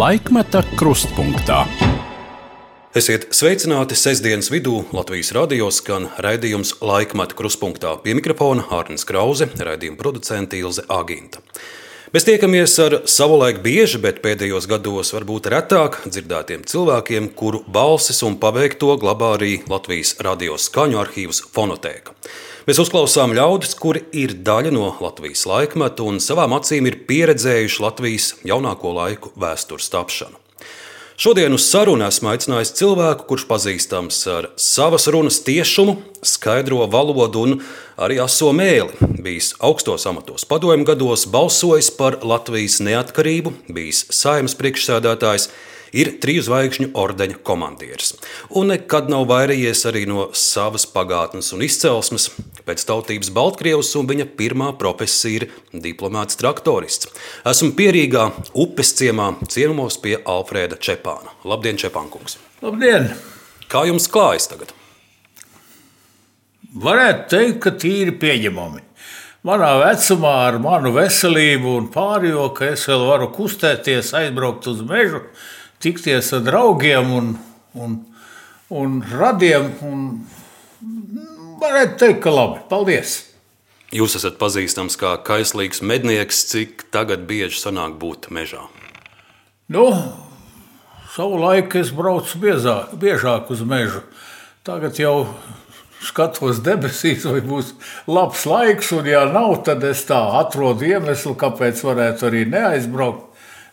Laikmeta krustpunktā. Esiet sveicināti sestdienas vidū Latvijas radio skan raidījums Laikmeta krustpunktā. Pie mikrofona Hārnis Krause, raidījuma producente Ilze Agīnta. Mēs tiekamies ar savulaik bieži, bet pēdējos gados varbūt retāk dzirdētiem cilvēkiem, kuru balsis un paveikto glabā arī Latvijas radio skaņu arhīvs Fonotēka. Mēs uzklausām ļaudis, kuri ir daļa no Latvijas laikmeta un savām acīm ir pieredzējuši Latvijas jaunāko laiku vēstures tapšanu. Šodien uz sarunu esmu aicinājis cilvēku, kurš pazīstams ar savas runas tiešumu, skaidro valodu un arī aso mēli. Bijis augstos amatos padomju gados, balsojis par Latvijas neatkarību, bijis saimnes priekšsēdētājs, ir triju zvaigžņu ordeņa komandieris. Un nekad nav vairījies arī no savas pagātnes un izcelsmes. Pēc tautības Baltkrievs un viņa pirmā profesija ir diplomāts traktorists. Esmu pierīgā upes ciemā, ciemos pie Alfrēda Čepāna. Labdien, Čepānkungs! Labdien! Kā jums klājas tagad? Varētu teikt, ka tīri pieņemami. Manā vecumā, ar manu veselību un pārējo, ka es vēl varu kustēties, aizbraukt uz mežu, tikties ar draugiem un, un, un radiem. Un varētu teikt, ka labi. Paldies! Jūs esat pazīstams kā kaislīgs mednieks, cik tagad bieži sanāk būt mežā? Nu, savu laiku es braucu biezāk, biežāk uz mežu. Tagad jau skatos debesīs, vai būs labs laiks, un ja nav, tad es tā atrodu iemeslu, kāpēc varētu arī neaizbraukt.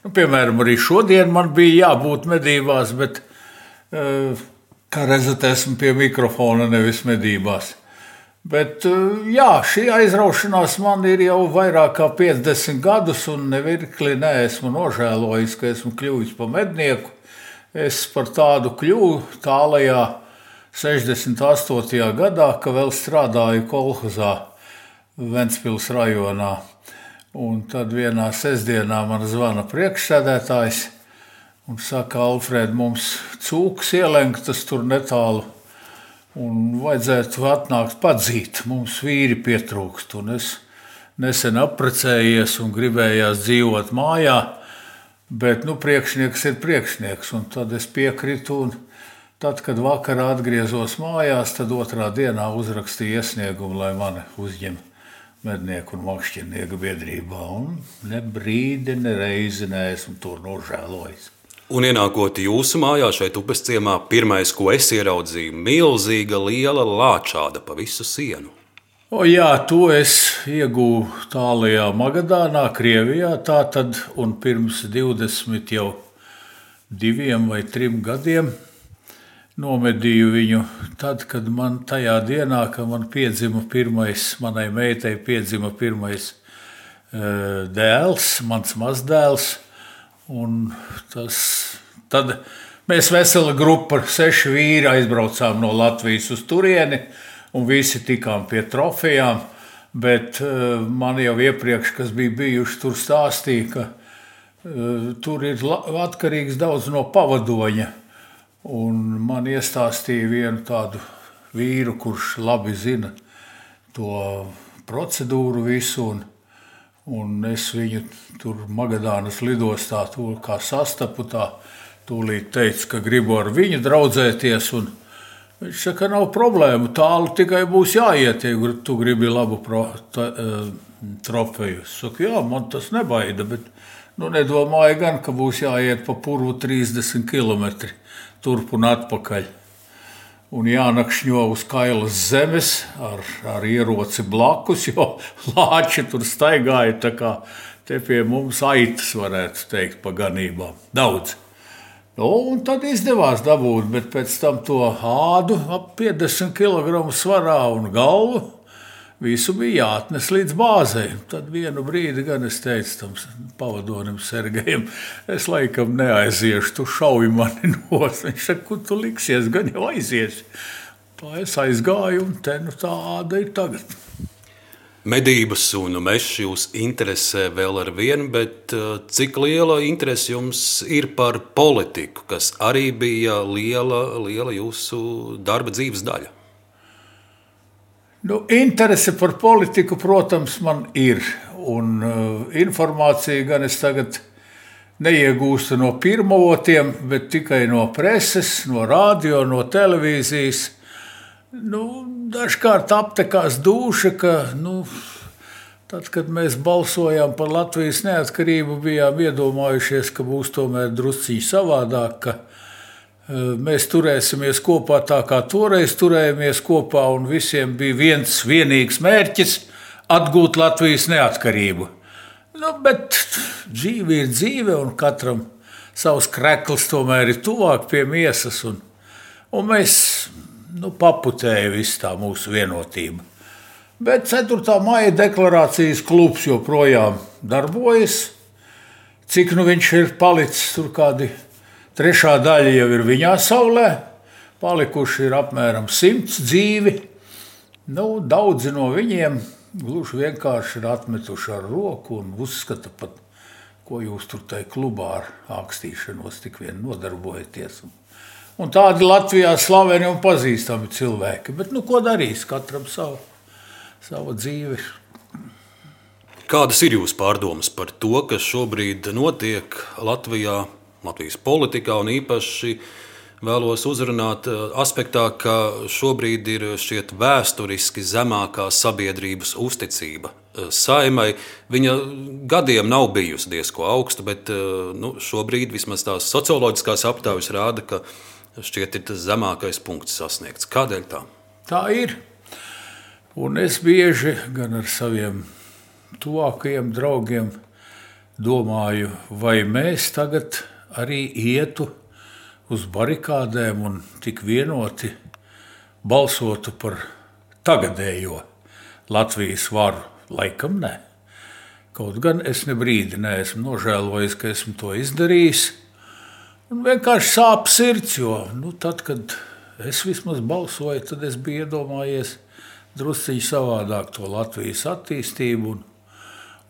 Nu, piemēram, arī šodien man bija jābūt medībās, bet uh, kā redzat, esmu pie mikrofona, nevis medībās. Bet uh, jā, šī aizraušanās man ir jau vairāk kā 50 gadus, un nevirkli neesmu nožēlojis, ka esmu kļuvis par mednieku. Es par tādu kļuvu tālajā 68. gadā, kad vēl strādāju kolhozā Ventspils rajonā. Un tad vienā sestdienā man zvana priekšsēdētājs un saka, Alfred, mums cūks ielenktas tur netālu. Un vajadzētu atnākt padzīt, mums vīri pietrūkst. Un es nesen apprecējies un gribējās dzīvot mājā, bet nu, priekšnieks ir priekšnieks. Un tad es piekritu. Un tad, kad vakarā atgriezos mājās, tad otrā dienā uzrakstīju iesniegumu, lai mani uzņemtu mednieku un makšķernieku biedrībā. Un ne brīdi, ne reizi neesmu tur nožēlojis. Un ienākot jūsu mājā, šeit upes ciemā, pirmais, ko es ieraudzīju, milzīga liela lāčāda pa visu sienu. O, jā, to es iegūstu tālākajā Magadānā, Krievijā. Tā tad, un pirms 20 jau diviem vai trim gadiem nomedīju viņu tad, kad man tajā dienā, kad man piedzima pirmais, manai meitai piedzima pirmais uh, dēls, mans mazdēls. Tas, tad mēs vesela grupa, seši vīri aizbraucām no Latvijas uz turieni un visi tikām pie trofejām. Bet uh, man jau iepriekš, kas bija bijuši tur, stāstīja, ka uh, tur ir atkarīgs daudz no pavadoņa. Un man iestāstīja vienu tādu vīru, kurš labi zina to procedūru visu. Un, un es viņu tur Magadānas lidostā kā sastapu. Tā, tūlīt teica, ka gribu ar viņu draudzēties. Viņš saka, ka nav problēmu. Tālu tikai būs jāiet, ja tu gribi labu pro, ta, uh, trofeju. Es saku, jā, man tas nebaida. Bet nu, nedomāju gan, ka būs jāiet pa purvu 30 km turp un atpakaļ. Un jānakšņo uz kailas zemes ar, ar ieroci blakus, jo lāči tur staigāja tā kā te pie mums aitas, varētu teikt, pa ganībām. Daudz. Nu, un tad izdevās dabūt, bet pēc tam to ādu ap 50 kg svarā un galvu Visu bija jāatnes līdz bāzei. Tad vienu brīdi gan es teicu tam pavadonim, Sergejam, es laikam neaiziešu, tu šauji mani nos. Viņš saka, kur tu liksies, gan jau aizies. Tā es aizgāju, un te nu tāda ir tagad. Medības un mežs jūs interesē vēl ar vienu, bet uh, cik liela interese jums ir par politiku, kas arī bija liela, liela jūsu darba dzīves daļa? Nu, interese par politiku, protams, man ir. Un uh, informācija gan es tagad neiegūsta no pirmavotiem, bet tikai no preses, no radio, no televīzijas. Nu, dažkārt aptekās duša, ka nu, tad, kad mēs balsojām par Latvijas neatkarību, bijām iedomājušies, ka būs tomēr drusciņi savādāk, ka mēs turēsimies kopā tā, kā toreiz turējāmies kopā, un visiem bija viens vienīgs mērķis - atgūt Latvijas neatkarību. Nu, bet dzīve ir dzīve, un katram savs krekls tomēr ir tuvāk pie miesas. Un, un mēs nu, paputējam visu tā mūsu vienotību. Bet 4. maija deklarācijas klubs joprojām darbojas. Cik nu viņš ir palicis, tur kādi trešā daļa jau ir viņā saulē. Palikuši ir apmēram simts dzīvi. Nu, daudzi no viņiem gluži vienkārši ir atmetuši ar roku un uzskata pat, ko jūs tur tajā klubā ar ākstīšanos tik vien nodarbojaties. Un tādi Latvijā slaveni un pazīstami cilvēki. Bet nu, ko darīs? Katram savu, savu dzīvi. Kādas ir jūsu pārdomas par to, kas šobrīd notiek Latvijā, Latvijas politikā un īpaši vēlos uzrunāt eh, aspektā, ka šobrīd ir šķiet vēsturiski zemākā sabiedrības uzticība eh, saimai. Viņa gadiem nav bijusi diezko augsta, bet eh, nu, šobrīd vismaz tās socioloģiskās aptaujas rāda, ka šķiet ir tas zemākais punkts sasniegts. Kādēļ tā? Tā ir. Un es bieži gan ar saviem tuvākajiem draugiem domāju, vai mēs tagad arī ietu uz barikādēm un tik vienoti balsotu par tagadējo Latvijas varu. Laikam nē. Kaut gan es ne brīdi neesmu nožēlojis, ka esmu to izdarījis. Un vienkārši sāp sirds, jo nu, tad, kad es vismaz balsoju, tad es biju iedomājies drusciņi savādāk to Latvijas attīstību un,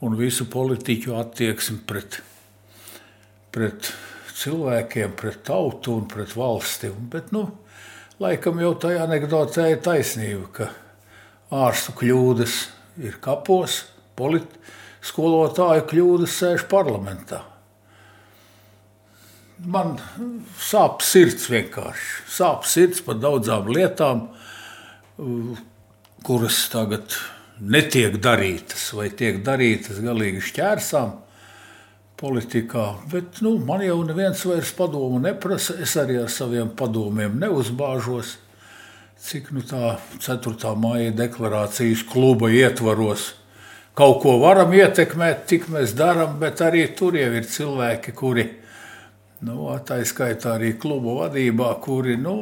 un visu politiķu attieksmi pret, pret cilvēkiem, pret tautu un pret valsti. Bet, nu, laikam jau tajā anekdotē ir taisnība, ka ārstu kļūdas ir kapos, polit, skolotāju kļūdas sēž parlamentā. Man sāp sirds vienkārši. Sāp sirds par daudzām lietām, kuras tagad netiek darītas vai tiek darītas galīgi šķērsām politikā. Bet nu, man jau neviens vairs padomu neprasa. Es arī ar saviem padomiem neuzbāžos. Cik nu tā 4. maija deklarācijas kluba ietvaros kaut ko varam ietekmēt, tik mēs darām, bet arī tur jau ir cilvēki, kuri, nu, tā izskaitā arī klubu vadībā, kuri nu,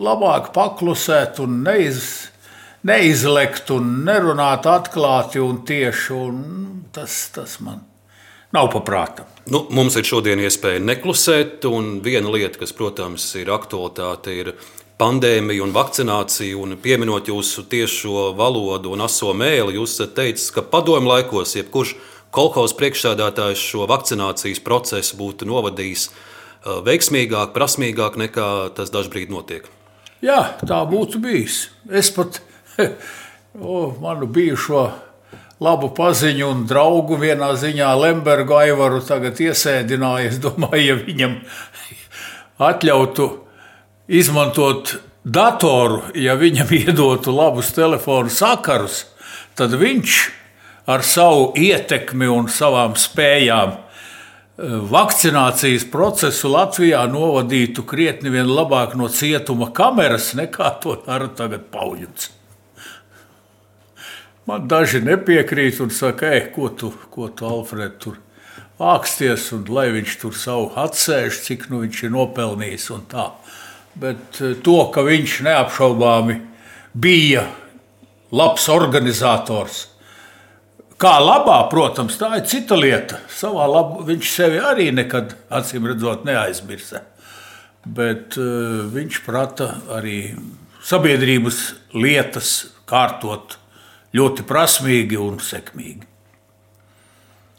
labāk paklusēt un neiz, neizlekt un nerunāt atklāti un tieši. Un tas, tas man nav paprāta. Nu, mums ir šodien iespēja neklusēt, un viena lieta, kas, protams, ir aktualitāte, ir pandēmija un vakcinācija. Un pieminot jūsu tiešo valodu un aso mēli, jūs teicis, ka padomju laikos jebkurš kolekcijas priekšsēdētājs šo vakcinācijas procesu būtu novadījis uh, veiksmīgāk, prasmīgāk nekā tas dažkārt notiek. Jā, tā būtu bijis. Es pat o, manu bijušo labu paziņu un draugu vienā ziņā Lembergu Aivaru tagad iesēdināja. Es domāju, ja viņam atļautu izmantot datoru, ja viņam iedotu labus telefonu sakarus, tad viņš ar savu ietekmi un savām spējām eh, vakcinācijas procesu Latvijā novadītu krietni vien labāk no cietuma kameras nekā to dara tagad Pauļuts. Man daži nepiekrīt un saka, ej, ko tu, ko tu Alfred, tur āksties, un lai viņš tur savu atsēž, cik nu viņš ir nopelnījis un tā. Bet eh, to, ka viņš neapšaubāmi bija labs organizators, Kā labā, protams, tā ir cita lieta. Savā labā viņš sevi arī nekad, acīm redzot, neaizmirsa. Bet uh, viņš prata arī sabiedrības lietas kārtot ļoti prasmīgi un sekmīgi.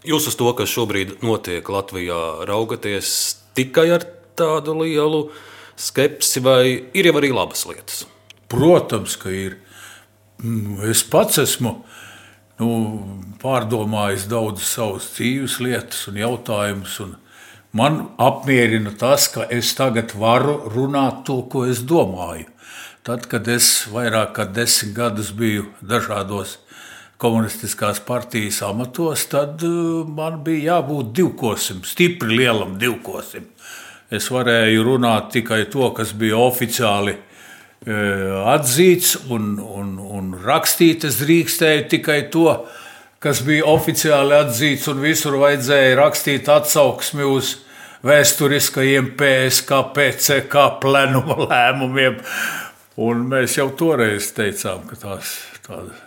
Jūs uz to, kas šobrīd notiek Latvijā, raugaties tikai ar tādu lielu skepsi, vai ir jau arī labas lietas? Protams, ka ir. Mm, es pats esmu nu, pārdomājis daudzas savas dzīves lietas un jautājumus. Un Man apmierina tas, ka es tagad varu runāt to, ko es domāju. Tad, kad es vairāk kā desmit gadus biju dažādos komunistiskās partijas amatos, tad uh, man bija jābūt divkosim, stipri lielam divkosim. Es varēju runāt tikai to, kas bija oficiāli uh, atzīts un, un, un rakstīt. Es drīkstēju tikai to, kas bija oficiāli atzīts, un visur vajadzēja rakstīt atsauksmi uz vēsturiskajiem PSK, PCK plenuma lēmumiem. Un mēs jau toreiz teicām, ka tās tādas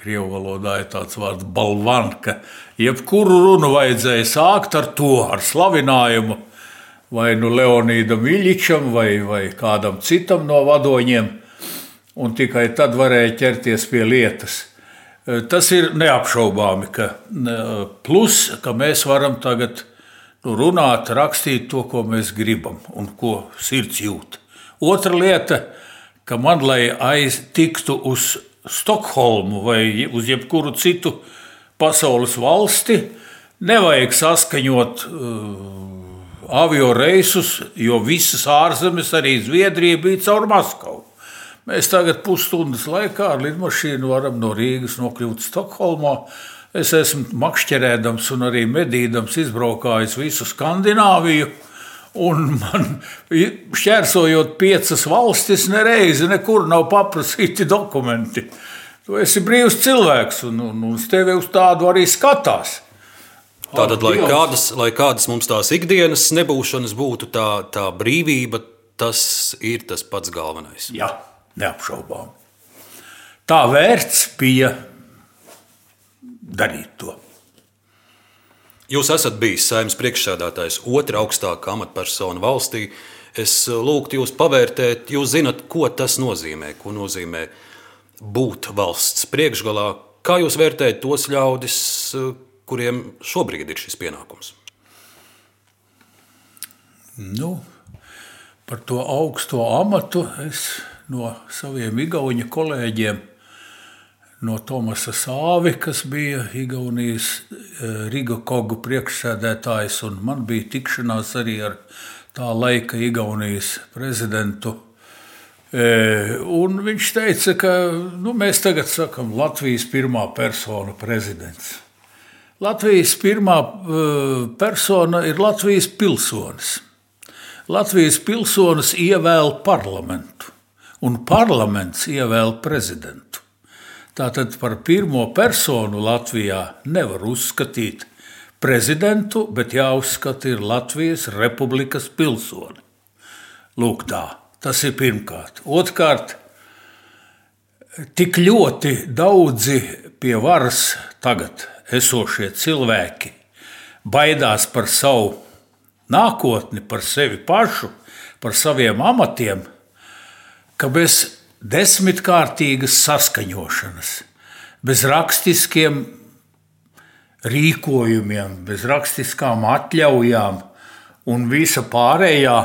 Krievu valodā ir tāds vārds balvanka. Jebkuru runu vajadzēja sākt ar to, ar slavinājumu vai nu Leonīdam Iļičam vai, vai kādam citam no vadoņiem, un tikai tad varēja ķerties pie lietas. Tas ir neapšaubāmi, ka plus, ka mēs varam tagad nu, runāt, rakstīt to, ko mēs gribam un ko sirds jūt. Otra lieta, ka man, lai aiztiktu uz Stokholmu vai uz jebkuru citu pasaules valsti, nevajag saskaņot uh, avio reisus, jo visas ārzemes, arī Zviedrija, bija caur Maskavu. Mēs tagad pusstundas laikā ar lidmašīnu varam no Rīgas nokļūt Stokholmā. Es esmu makšķerēdams un arī medīdams izbraukājis visu Skandināviju. Un man šķērsojot piecas valstis, nereizi nekur nav paprasīti dokumenti. Tu esi brīvs cilvēks, un, un, un tevi uz tādu arī skatās. Tātad, lai kādas, lai kādas mums tās ikdienas nebūšanas būtu, tā, tā brīvība, tas ir tas pats galvenais. Jā, neapšaubām. Tā vērts bija darīt to. Jūs esat bijis saimnes priekšsēdētājs, otra augstākā amatpersona valstī. Es eh, lūgtu jūs pavērtēt, jūs zinat, ko tas nozīmē, ko nozīmē būt valsts priekšgalā. Kā jūs vērtējat tos ļaudis, eh, kuriem šobrīd ir šis pienākums? Nu, par to augsto amatu es no saviem igauņu kolēģiem no Tomasa Sāvi, kas bija Igaunijas eh, Riga Kogu priekšsēdētājs, un man bija tikšanās arī ar tā laika Igaunijas prezidentu. Eh, un viņš teica, ka nu, mēs tagad sakām Latvijas pirmā persona prezidents. Latvijas pirmā eh, persona ir Latvijas pilsonis. Latvijas pilsonis ievēl parlamentu, un parlaments ievēl prezidentu. Tātad par pirmo personu Latvijā nevar uzskatīt prezidentu, bet jāuzskata ir Latvijas republikas pilsoni. Lūk, tā. Tas ir pirmkārt. Otrkārt, tik ļoti daudzi pie varas tagad esošie cilvēki baidās par savu nākotni, par sevi pašu, par saviem amatiem, ka bez desmitkārtīgas saskaņošanas, bez rakstiskiem rīkojumiem, bez rakstiskām atļaujām un visa pārējā,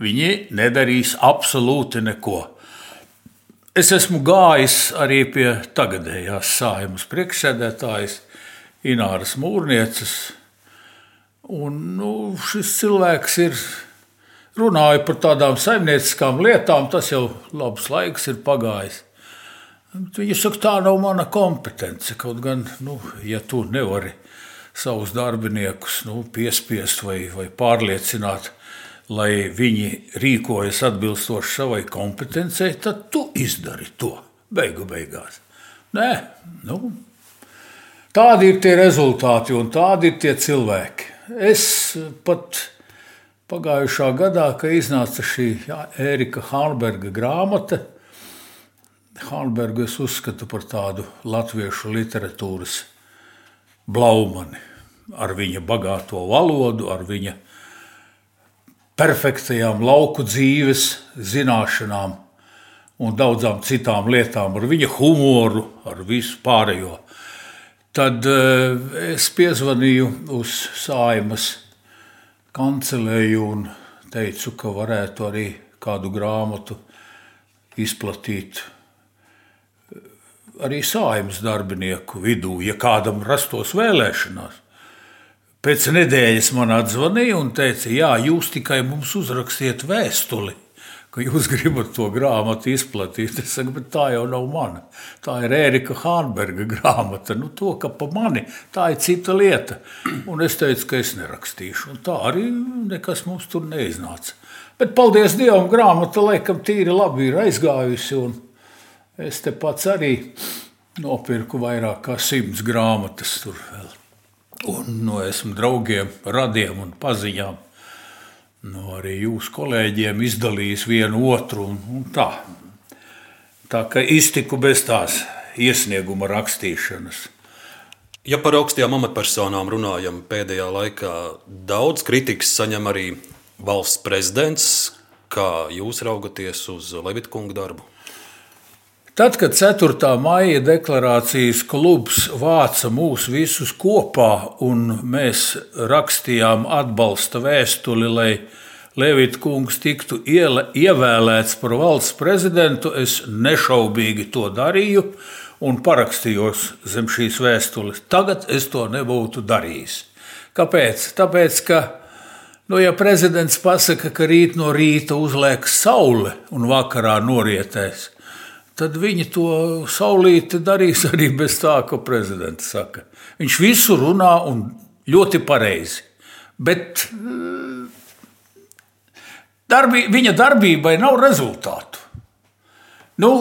viņi nedarīs absolūti neko. Es esmu gājis arī pie tagadējās sājumas priekšsēdētājas Ināras Mūrnieces, un nu, šis cilvēks ir runāju par tādām saimnieciskām lietām, tas jau labs laiks ir pagājis. Viņa saka, tā nav mana kompetence. Kaut gan, nu, ja tu nevari savus darbiniekus nu, piespiest vai, vai pārliecināt, lai viņi rīkojas atbilstoši savai kompetencei, tad tu izdari to beigu beigās. Nē, nu, tādi ir tie rezultāti un tādi ir tie cilvēki. Es pat Pagājušā gadā, kad iznāca šī jā, Ērika Hānberga grāmata, Hānbergu es uzskatu par tādu latviešu literatūras blaumani ar viņa bagāto valodu, ar viņa perfektajām lauku dzīves zināšanām un daudzām citām lietām, ar viņa humoru, ar visu pārējo. Tad eh, es piezvanīju uz saimas kancelēju un teicu, ka varētu arī kādu grāmatu izplatīt arī sājumas darbinieku vidū, ja kādam rastos vēlēšanās. Pēc nedēļas man atzvanīja un teica, jā, jūs tikai mums uzrakstiet vēstuli, ka jūs gribat to grāmatu izplatīt. Es saku, bet tā jau nav mana. Tā ir Ērika Hānberga grāmata. Nu, to, ka pa mani tā ir cita lieta. Un es teicu, ka es nerakstīšu. Un tā arī nekas mums tur neiznāca. Bet, paldies Dievam, grāmata laikam tīri labi ir aizgājusi. Es te pats arī nopirku vairāk kā simts grāmatas tur vēl. Un no esmu draugiem, radiem un paziņām. Nu, arī jūsu kolēģiem izdalījis vienu otru. Un, un tā. tā kā iztiku bez tās iesnieguma rakstīšanas. Ja par augstajām amatpersonām runājam, pēdējā laikā daudz kritikas saņem arī valsts prezidents. Kā jūs raugaties uz Levitkunga darbu? Tad, kad 4. maija deklarācijas klubs vāca mūs visus kopā un mēs rakstījām atbalsta vēstuli, lai Levita kungs tiktu iele, ievēlēts par valsts prezidentu, es nešaubīgi to darīju un parakstījos zem šīs vēstules. Tagad es to nebūtu darījis. Kāpēc? Tāpēc, ka, nu, ja prezidents pasaka, ka rīt no rīta uzlēks saule un vakarā norietēs, tad viņi to saulīti darīs arī bez tā, ko prezidents saka. Viņš visu runā un ļoti pareizi. Bet darbī, viņa darbībai nav rezultātu. Nu,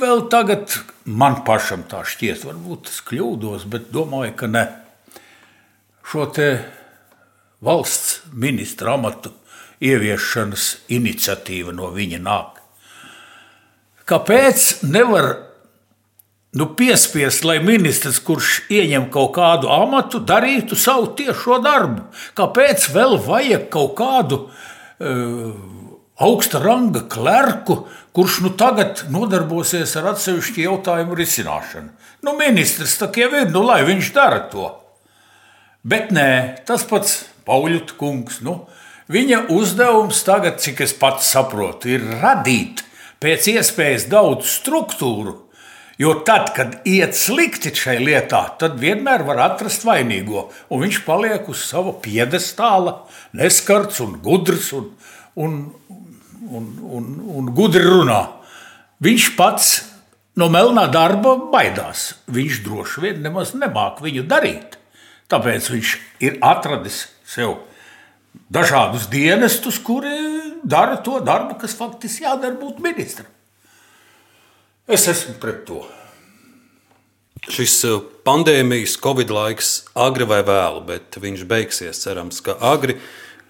vēl tagad man pašam tā šķiet, varbūt es kļūdos, bet domāju, ka ne. Šo valsts ministra amatu ieviešanas iniciatīva no viņa nāk. Kāpēc nevar nu, piespiest, lai ministrs, kurš ieņem kaut kādu amatu, darītu savu tiešo darbu? Kāpēc vēl vajag kaut kādu uh, augsta ranga klerku, kurš nu tagad nodarbosies ar atsevišķu jautājumu risināšanu? Nu, ministrs tā jau ir, nu, lai viņš dara to. Bet nē, tas pats Pauļuta kungs. Nu, viņa uzdevums tagad, cik es pats saprotu, ir radīt pēc iespējas daudz struktūru. Jo tad, kad iet slikti šai lietā, tad vienmēr var atrast vainīgo. Un viņš paliek uz sava piedestāla, neskarts un gudrs un, un, un, un, un gudri runā. Viņš pats no melnā darba baidās. Viņš droši vien nemaz nemāk viņu darīt. Tāpēc viņš ir atradis sev dažādus dienestus, kuri dara to darbu, kas faktiski jādara būt ministram. Es esmu pret to. Šis uh, pandēmijas, covid laiks agri vai vēlu, bet viņš beigsies, cerams, ka agri.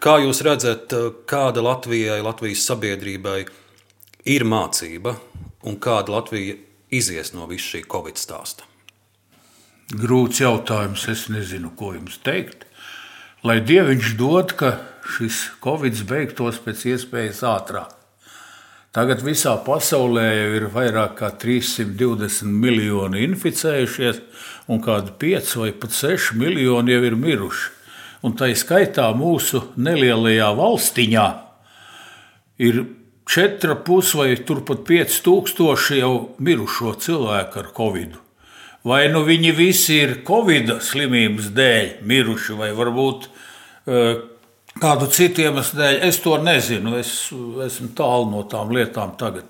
Kā jūs redzat, uh, kāda Latvijai, Latvijas sabiedrībai ir mācība un kāda Latvija izies no visa šī covid stāsta? Grūts jautājums, es nezinu, ko jums teikt. Lai Dieviņš dod, ka šis covid beigtos pēc iespējas ātrāk. Tagad visā pasaulē jau ir vairāk nekā 320 miljoni inficējušies, un kādi 5 vai pat 6 miljoni jau ir miruši. Un tā skaitā mūsu nelielajā valstiņā ir 4,5 vai turpat 5 tūkstoši jau mirušo cilvēku ar covid. Vai nu viņi visi ir Covid slimības dēļ miruši, vai varbūt uh, kādu citu iemeslu dēļ, es to nezinu. Es esmu tālu no tām lietām tagad.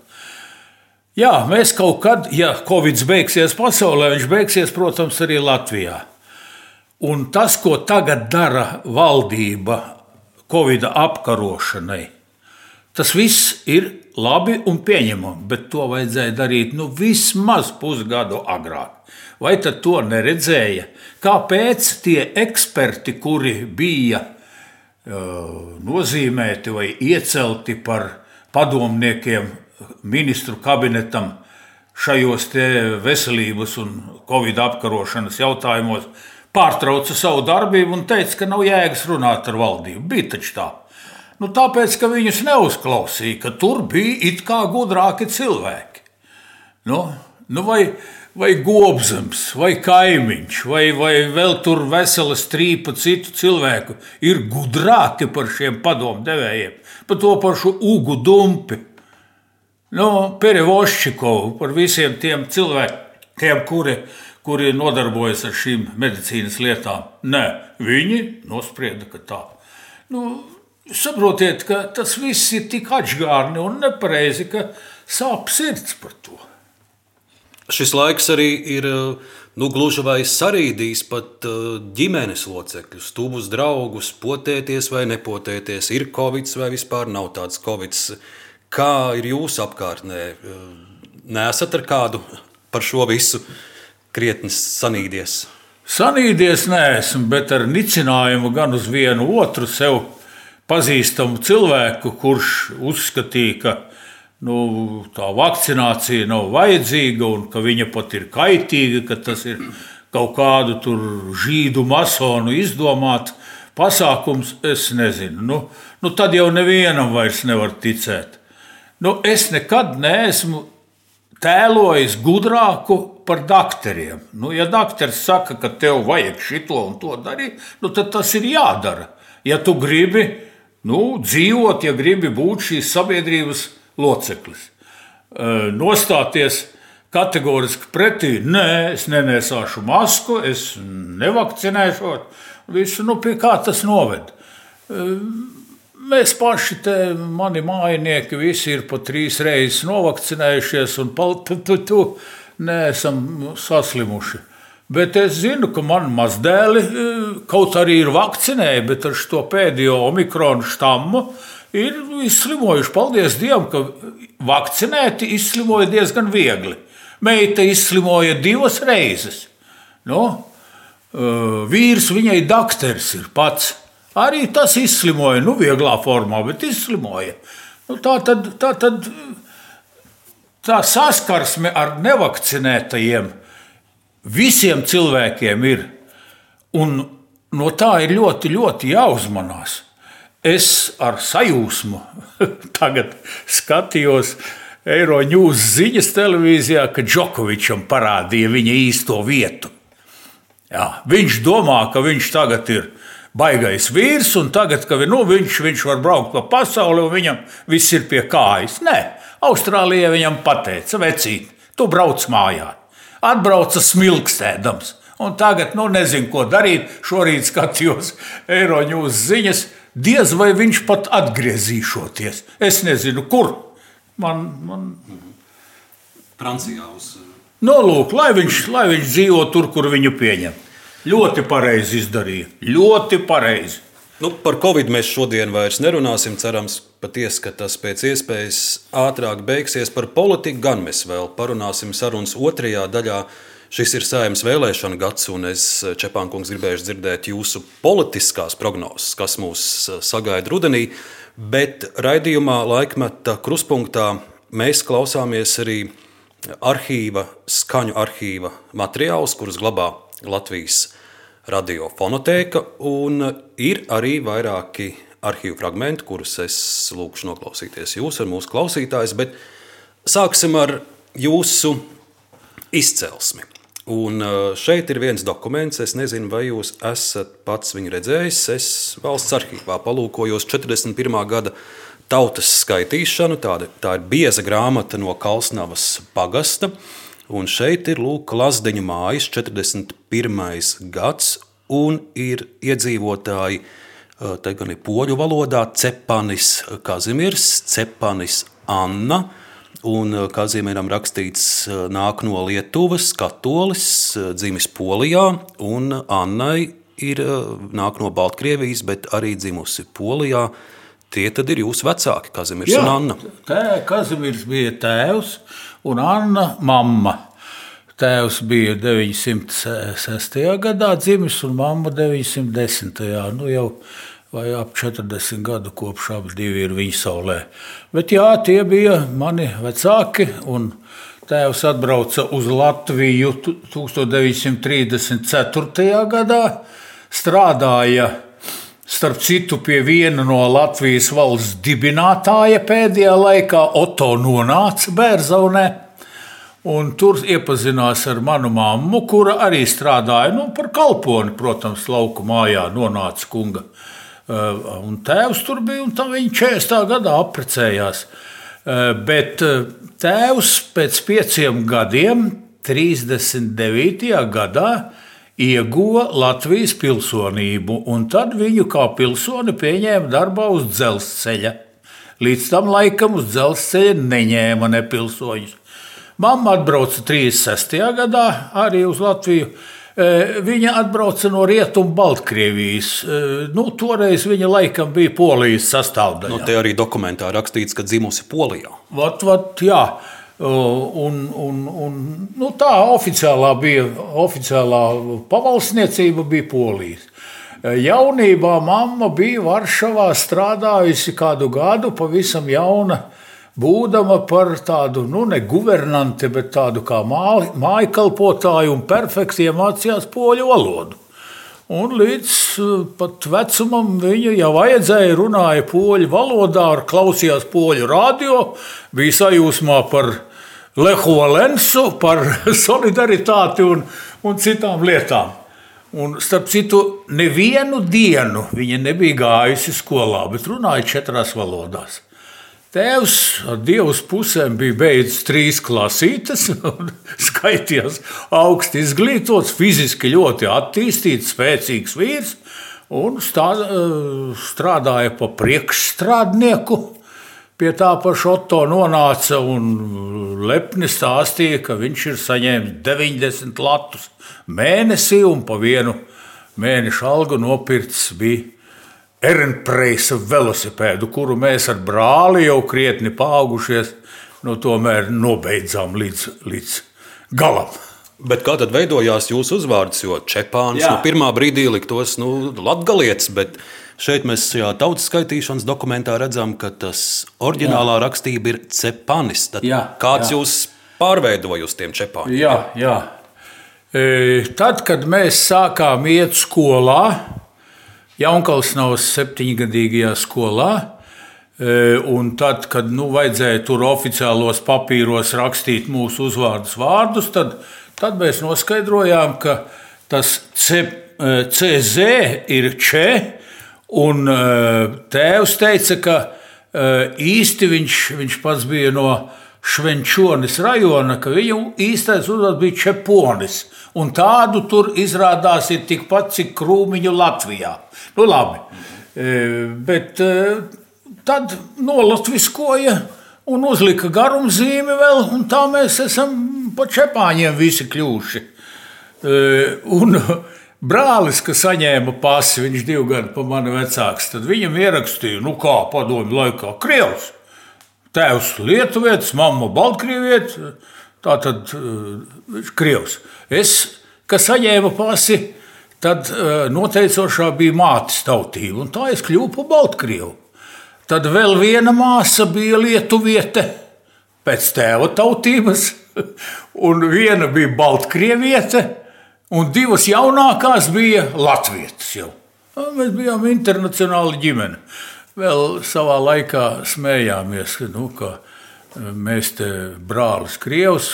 Jā, mēs kaut kad, ja Covid beigsies pasaulē, viņš beigsies, protams, arī Latvijā. Un tas, ko tagad dara valdība Covid apkarošanai, tas viss ir labi un pieņemami, bet to vajadzēja darīt nu, vismaz pusgadu agrāk. Vai tad to neredzēja? Kāpēc tie eksperti, kuri bija nozīmēti vai iecelti par padomniekiem ministru kabinetam šajos veselības un covid apkarošanas jautājumos, pārtrauca savu darbību un teica, ka nav jēgas runāt ar valdību. Bija taču tā. Nu, tāpēc, ka viņus neuzklausīja, ka tur bija it kā gudrāki cilvēki. Nu, nu vai, vai gobzems, vai kaimiņš, vai, vai vēl tur vesela strīpa citu cilvēku ir gudrāki par šiem padomdevējiem, par to pašu Ugu Dumpi, nu, Perevoščikovu, par visiem tiem cilvēkiem, kuri, kuri nodarbojas ar šīm medicīnas lietām. Nē, viņi nosprieda, ka tā. Nu, saprotiet, ka tas viss ir tik atgārni un nepareizi, ka sāp sirds par to. Šis laiks arī ir nu, gluži vai sarīdījis pat ģimenes locekļus, tuvus draugus, potēties vai nepotēties. Ir covid vai vispār nav tāds covid. Kā ir jūsu apkārtnē? Nesat ar kādu par šo visu krietni sanīdies? Sanīdies neesmu, bet ar nicinājumu gan uz vienu otru sev pazīstamu cilvēku, kurš uzskatīja, ka nu, tā vakcinācija nav vajadzīga un ka viņa pat ir kaitīga, ka tas ir kaut kādu žīdu masonu izdomāts pasākums. Es nezinu, nu, nu tad jau nevienam vairs nevar ticēt. Nu, es nekad neesmu tēlojis gudrāku par doktoriem. Nu, ja doktors saka, ka tev vajag šito un to darīt, nu, tad tas ir jādara. Ja tu gribi nu, dzīvot, ja gribi būt šīs sabiedrības loceklis, nostāties kategoriski pretī, nē, es nenesāšu masku, es nevakcinēšos. Visu, nu, pie kā tas noved? Mēs paši, te, mani mājinieki, visi ir pat trīs reizes novakcinējušies, un tu, tu, tu neesam saslimuši. Bet es zinu, ka man mazdēli kaut arī ir vakcinēti, bet ar šo pēdējo omikronu štammu ir izslimojuši. Paldies Dievam, ka vakcinēti izslimoja diezgan viegli. Meita izslimoja divas reizes. Nu, vīrs viņai dakteris ir pats. Arī tas izslimoja, nu, vieglā formā, bet izslimoja. Nu, tā tad, tā tad tā saskarsme ar nevakcinētajiem visiem cilvēkiem ir. Un no tā ir ļoti, ļoti jāuzmanās. Es ar sajūsmu tagad skatījos Eiroņūs ziņas televīzijā, ka Džokovičam parādīja viņa īsto vietu. Jā, viņš domā, ka viņš tagad ir baigais vīrs, un tagad, kad nu, viņš, viņš var braukt pa pasauli, un viņam viss ir pie kājas. Nē, Austrālijā viņam pateica, vecīt, tu brauc mājā. Atbrauca smilkstēdams. Un tagad, nu, nezinu, ko darīt. Šorīt skatījos Eiroņūs ziņas. Diez vai viņš pat atgriezīšoties. Es nezinu, kur. Man, man... Francijā uz. Nolūk, lai viņš, lai viņš dzīvo tur, kur viņu pieņem. Ļoti pareizi izdarīja. Ļoti pareizi. Nu, par Covid mēs šodien vairs nerunāsim. Cerams, patiesi, ka tas pēc iespējas ātrāk beigsies. Par politiku gan mēs vēl parunāsim sarunas otrajā daļā. Šis ir saimnes vēlēšana gads, un es, Čepānkungs, gribēju dzirdēt jūsu politiskās prognozes, kas mūs sagaida rudenī. Bet raidījumā laikmeta kruspunktā mēs klausāmies arī arhīva, skaņu arhīva materiālus, kurus glabā Latvijas radiofonotēka, un ir arī vairāki arhīvu fragmenti, kurus es lūkšu noklausīties jūs ar mūsu klausītājus, bet sāksim ar jūsu izcelsmi. Un uh, šeit ir viens dokuments, es nezinu, vai jūs esat pats viņu redzējis. Es valsts arhīvā palūkojos 41. gada tautas skaitīšanu. Tāda, tā ir bieza grāmata no Kalsnavas pagasta. Un šeit ir Lūk, Lazdeņa mājas 41. gads, un ir iedzīvotāji, te gan ir poļu valodā, Cepanis Kazimirs, Cepanis Anna. Un Kazimieram rakstīts, nāk no Lietuvas, katolis, dzimis Polijā, un Annai ir nāk no Baltkrievijas, bet arī dzimusi Polijā. Tie tad ir jūsu vecāki, Kazimirs Jā, un Anna. Tā Kazimirs bija tēvs, un Anna mamma. Tēvs bija 906. gadā dzimis un mamma 910. Nu, jau vai ap 40 gadu kopš abi ir viņa saulē. Bet jā, tie bija mani vecāki. Tēvs atbrauca uz Latviju 1934. gadā, strādāja starp citu pie viena no Latvijas valsts dibinātāja pēdējā laikā, Oto nonāca Bērzaunē. Un tur iepazinās ar manu mammu, kura arī strādāja nu, par kalponi, protams, lauku mājā, nonāca kunga. Uh, un tēvs tur bija, un tā viņa 40. gadā apprecējās. Uh, bet uh, tēvs pēc pieciem gadiem 39. gadā ieguva Latvijas pilsonību, un tad viņu kā pilsoni pieņēma darbā uz dzelzceļa. Līdz tam laikam uz dzelzceļa neņēma nepilsoņus. Mamma atbrauca 36. gadā arī uz Latviju. E, viņa atbrauca no Rietumu Baltkrievijas. E, nu, toreiz viņa laikam bija Polijas sastāvdaļa. Nu, te arī dokumentā rakstīts, ka dzimusi Polijā. Vat, vat, jā. Un, un, un, nu, tā oficiālā bija oficiālā pavalsniecība bija Polijas. Jaunībā mamma bija Varšavā strādājusi kādu gadu, pavisam jauna, būdama par tādu, nu, ne guvernanti, bet tādu kā mājkalpotāju un perfekti iemācījās poļu valodu. Un līdz pat vecumam viņa jau vajadzēja runāja poļu valodā, klausījās poļu radio, bija sajūsmā par Lehu Valensu, par solidaritāti un, un citām lietām. Un, starp citu, nevienu dienu viņa nebija gājusi skolā, bet runāja četrās valodās. Tēvs ar divas pusēm bija beidzis trīs klasītes, skaitījās augsti izglītots, fiziski ļoti attīstīts, spēcīgs vīrs un stā, strādāja pa priekšstrādnieku. Pie tā paša Otto nonāca un lepni stāstīja, ka viņš ir saņēmis 90 latus mēnesī un pa vienu mēneša algu nopircis bija Ernpreisa velosipēdu, kuru mēs ar brāli jau krietni paaugušies, nu, tomēr nobeidzām līdz, līdz galam. Bet kā tad veidojās jūsu uzvārds? Jo Čepāns no nu, pirmā brīdī liktos nu, latgalietis, bet Šeit mēs šajā tautas skaitīšanas dokumentā redzam, ka tas oriģinālā jā. rakstība ir cepanis. Tad jā, kāds jā. jūs pārveidoja uz tiem čepāņiem? Jā, jā. E, tad, kad mēs sākām iet skolā, Jaunkalsnavas septiņgadīgajā skolā, e, un tad, kad nu, vajadzēja tur oficiālos papīros rakstīt mūsu uzvārdus vārdus, tad, tad mēs noskaidrojām, ka tas C, e, CZ ir Č, Un eh, tēvs teica, ka īsti viņš, viņš pats bija no Švenčonis rajona, ka viņu īstais uzvārds bija Čeponis. Un tādu tur izrādās ir tikpat, cik krūmiņu Latvijā. Nu, labi. Eh, bet tad nolatviskoja un uzlika garumzīmi vēl, un tā mēs esam pa čepāņiem visi kļuvuši. Un, Brālis, kas saņēma pasi, viņš divu gadu pa mani vecāks, tad viņam ierakstīja, nu kā padomju laikā, Krievs. Tēvs Lietuvietis, mamma Baltkrievietis, tā tad uh, Krievs. Es, kas saņēma pasi, tad uh, noteicošā bija mātes tautība, un tā es kļuvu par Baltkrievu. Tad vēl viena māsa bija Lietuviete pēc tēva tautības, un viena bija Baltkrieviete, Un divas jaunākās bija Latvijas. Mēs bijām internacionāli ģimene. Vēl savā laikā smējāmies, nu, ka mēs te brālis Krievs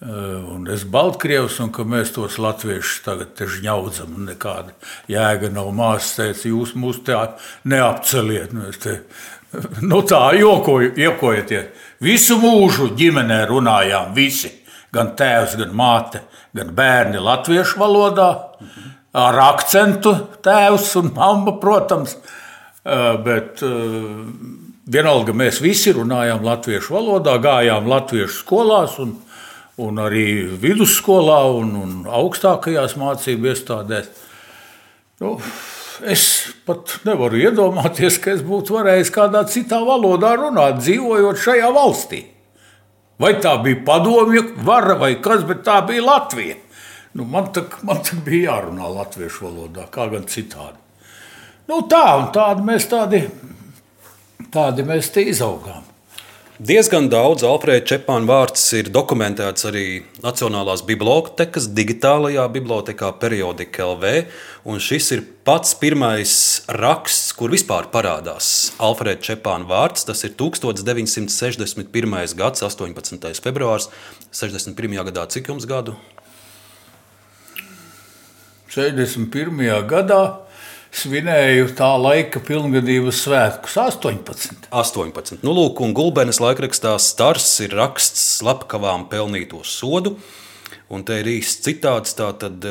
un es Baltkrievs, un ka mēs tos latviešus tagad te žņaudzam. Nekāda jēga nav māsas teica, jūs mūs tā neapceliet. Mēs te, nu tā jokoju, jokojaties. Visu mūžu ģimenē runājām visi gan tēvs, gan māte, gan bērni latviešu valodā, ar akcentu tēvs un mamma, protams. Bet vienalga mēs visi runājām latviešu valodā, gājām latviešu skolās un, un arī vidusskolā un, un augstākajās mācību iestādēs. Nu, es pat nevaru iedomāties, ka es būtu varējis kādā citā valodā runāt, dzīvojot šajā valstī. Vai tā bija padomju vara vai kas, bet tā bija Latvija. Nu, man tā man tā bija jārunā latviešu valodā, kā gan citādi. Nu, tā un tādi mēs, tādi, tādi mēs te izaugām. Diezgan daudz Alfrēda Čepāna vārds ir dokumentēts arī Nacionālās bibliotekas digitālajā bibliotekā periodika LV, šis ir pats pirmais raksts, kur vispār parādās Alfrēda Čepāna vārds. Tas ir 1961. gads, 18. februārs, 61. gadā. Cik jums gadu? 61. gadā svinēju tā laika pilngadības svētkus, 18. 18. Nu, lūk, un Gulbenes laikrakstā Stars ir raksts slepkavām pelnīto sodu. Un te ir īsts citāts. Tātad,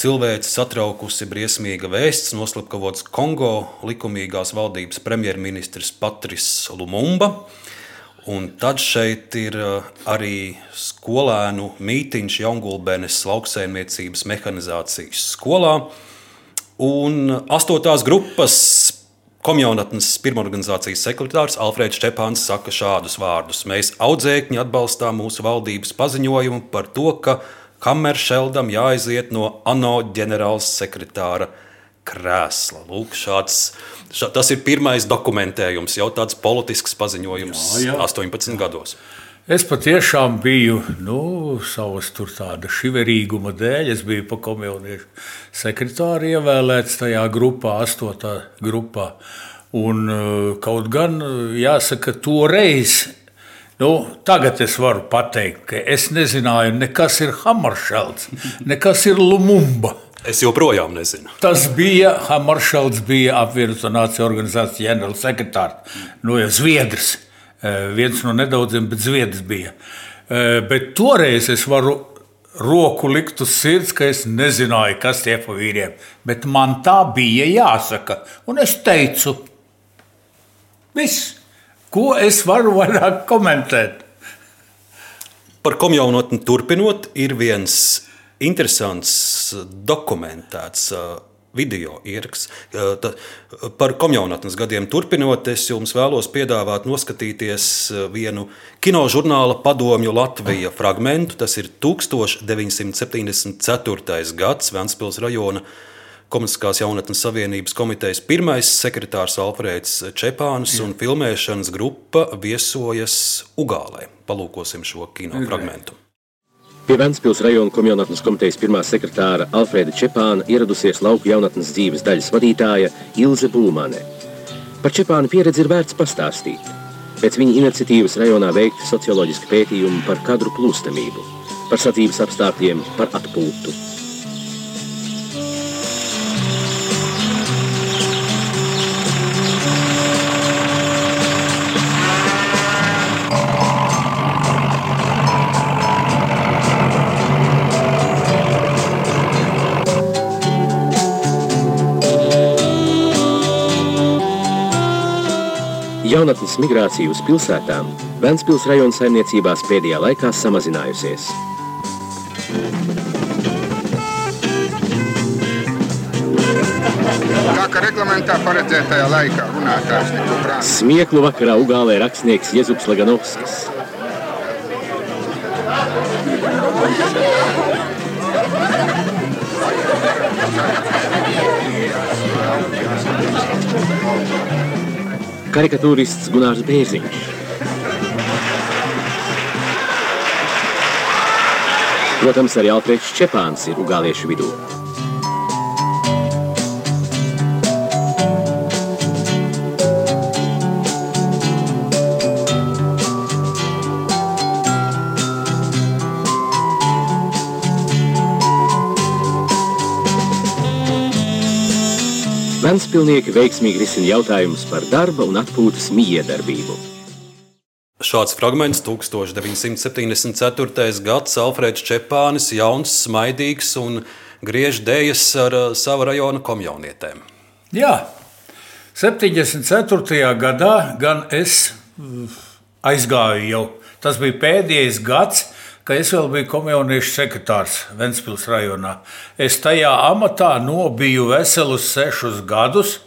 Cilvēci satraukusi briesmīga vēsts, noslapkavots Kongo likumīgās valdības premjerministrs Patris Lumumba. Un tad šeit ir arī skolēnu mītīņš Jaungulbenes lauksaimniecības mehanizācijas skolā. Un astotās grupas Komjaunatnes pirmorganizācijas sekretārs Alfrēds Čepāns saka šādus vārdus: Mēs audzēkņi atbalstām mūsu valdības paziņojumu par to, ka Hammeršeldam jāaiziet no ANO ģenerāla sekretāra krēsla. Lūk, šāds, šā, tas ir pirmais dokumentējums, jau tāds politisks paziņojums jā, jā. 18 gados. Es patiešām biju nu, savas šiverīguma dēļ. Es biju pa komuniešu sekretāru ievēlēts tajā grupā, astotā grupā. Un, eh, kaut gan jāsaka, toreiz Nu, tagad es varu pateikt, ka es nezināju, nekas ir Hamaršalds, nekas ir Lumumba. Es joprojām nezinu. Tas bija Hamaršalds, bija apvienoto nāciju organizācijas ģenerāls sekretārs, no nu, Zviedrijas. Eh, viens no nedaudziem, bet zviedrs bija. Eh, bet toreiz es varu roku likt uz sirds, ka es nezināju, kas tie pa vīriem. Bet man tā bija jāsaka. Un es teicu, viss, ko es varu vairāk komentēt. Par komjaunotni turpinot, ir viens interesants dokumentēts video ieraksts. Par komjaunatnes gadiem turpinot, es jums vēlos piedāvāt noskatīties vienu kinožurnāla padomju Latvija fragmentu. Tas ir 1974. gads Ventspils rajona Komunistiskās jaunatnes savienības komitejas pirmais sekretārs Alfrēds Čepāns un filmēšanas grupa viesojas Ugālē. Palūkosim šo kino fragmentu. Pie Ventspils rajona komjaunatnes komitejas pirmā sekretāra Alfrēda Čepāna ieradusies lauku jaunatnes dzīves daļas vadītāja Ilze Būmane. Par Čepāna pieredzi ir vērts pastāstīt. Pēc viņa iniciatīvas rajonā veikti socioloģiski pētījumi par kadru plūstamību, par sadzīves apstākļiem, par atpūtu. Jaunatnes migrācija uz pilsētām Ventspils rajona saimniecībās pēdējā laikā samazinājusies. Reglamentā paredzētajā laikā runātājs neko prātā. Smieklu vakarā Ugālē rakstnieks Jezups Laganovskis. Karikatūrists Gunārs Bērziņš. Protams, arī Alfrēds Čepāns ir ugāliešu vidū. Ventspilnieki veiksmīgi risina jautājumus par darba un atpūtas miedarbību. Šāds fragments 1974. gads Alfrēds Čepānis, jauns, smaidīgs un griež dēļas ar uh, savu rajona komjaunietēm. Jā, 74. gadā gan es mm, aizgāju jau. Tas bija pēdējais gads, ka es vēl biju komjauniešu sekretārs Ventspils rajonā. Es tajā amatā nobiju veselus sešus gadus.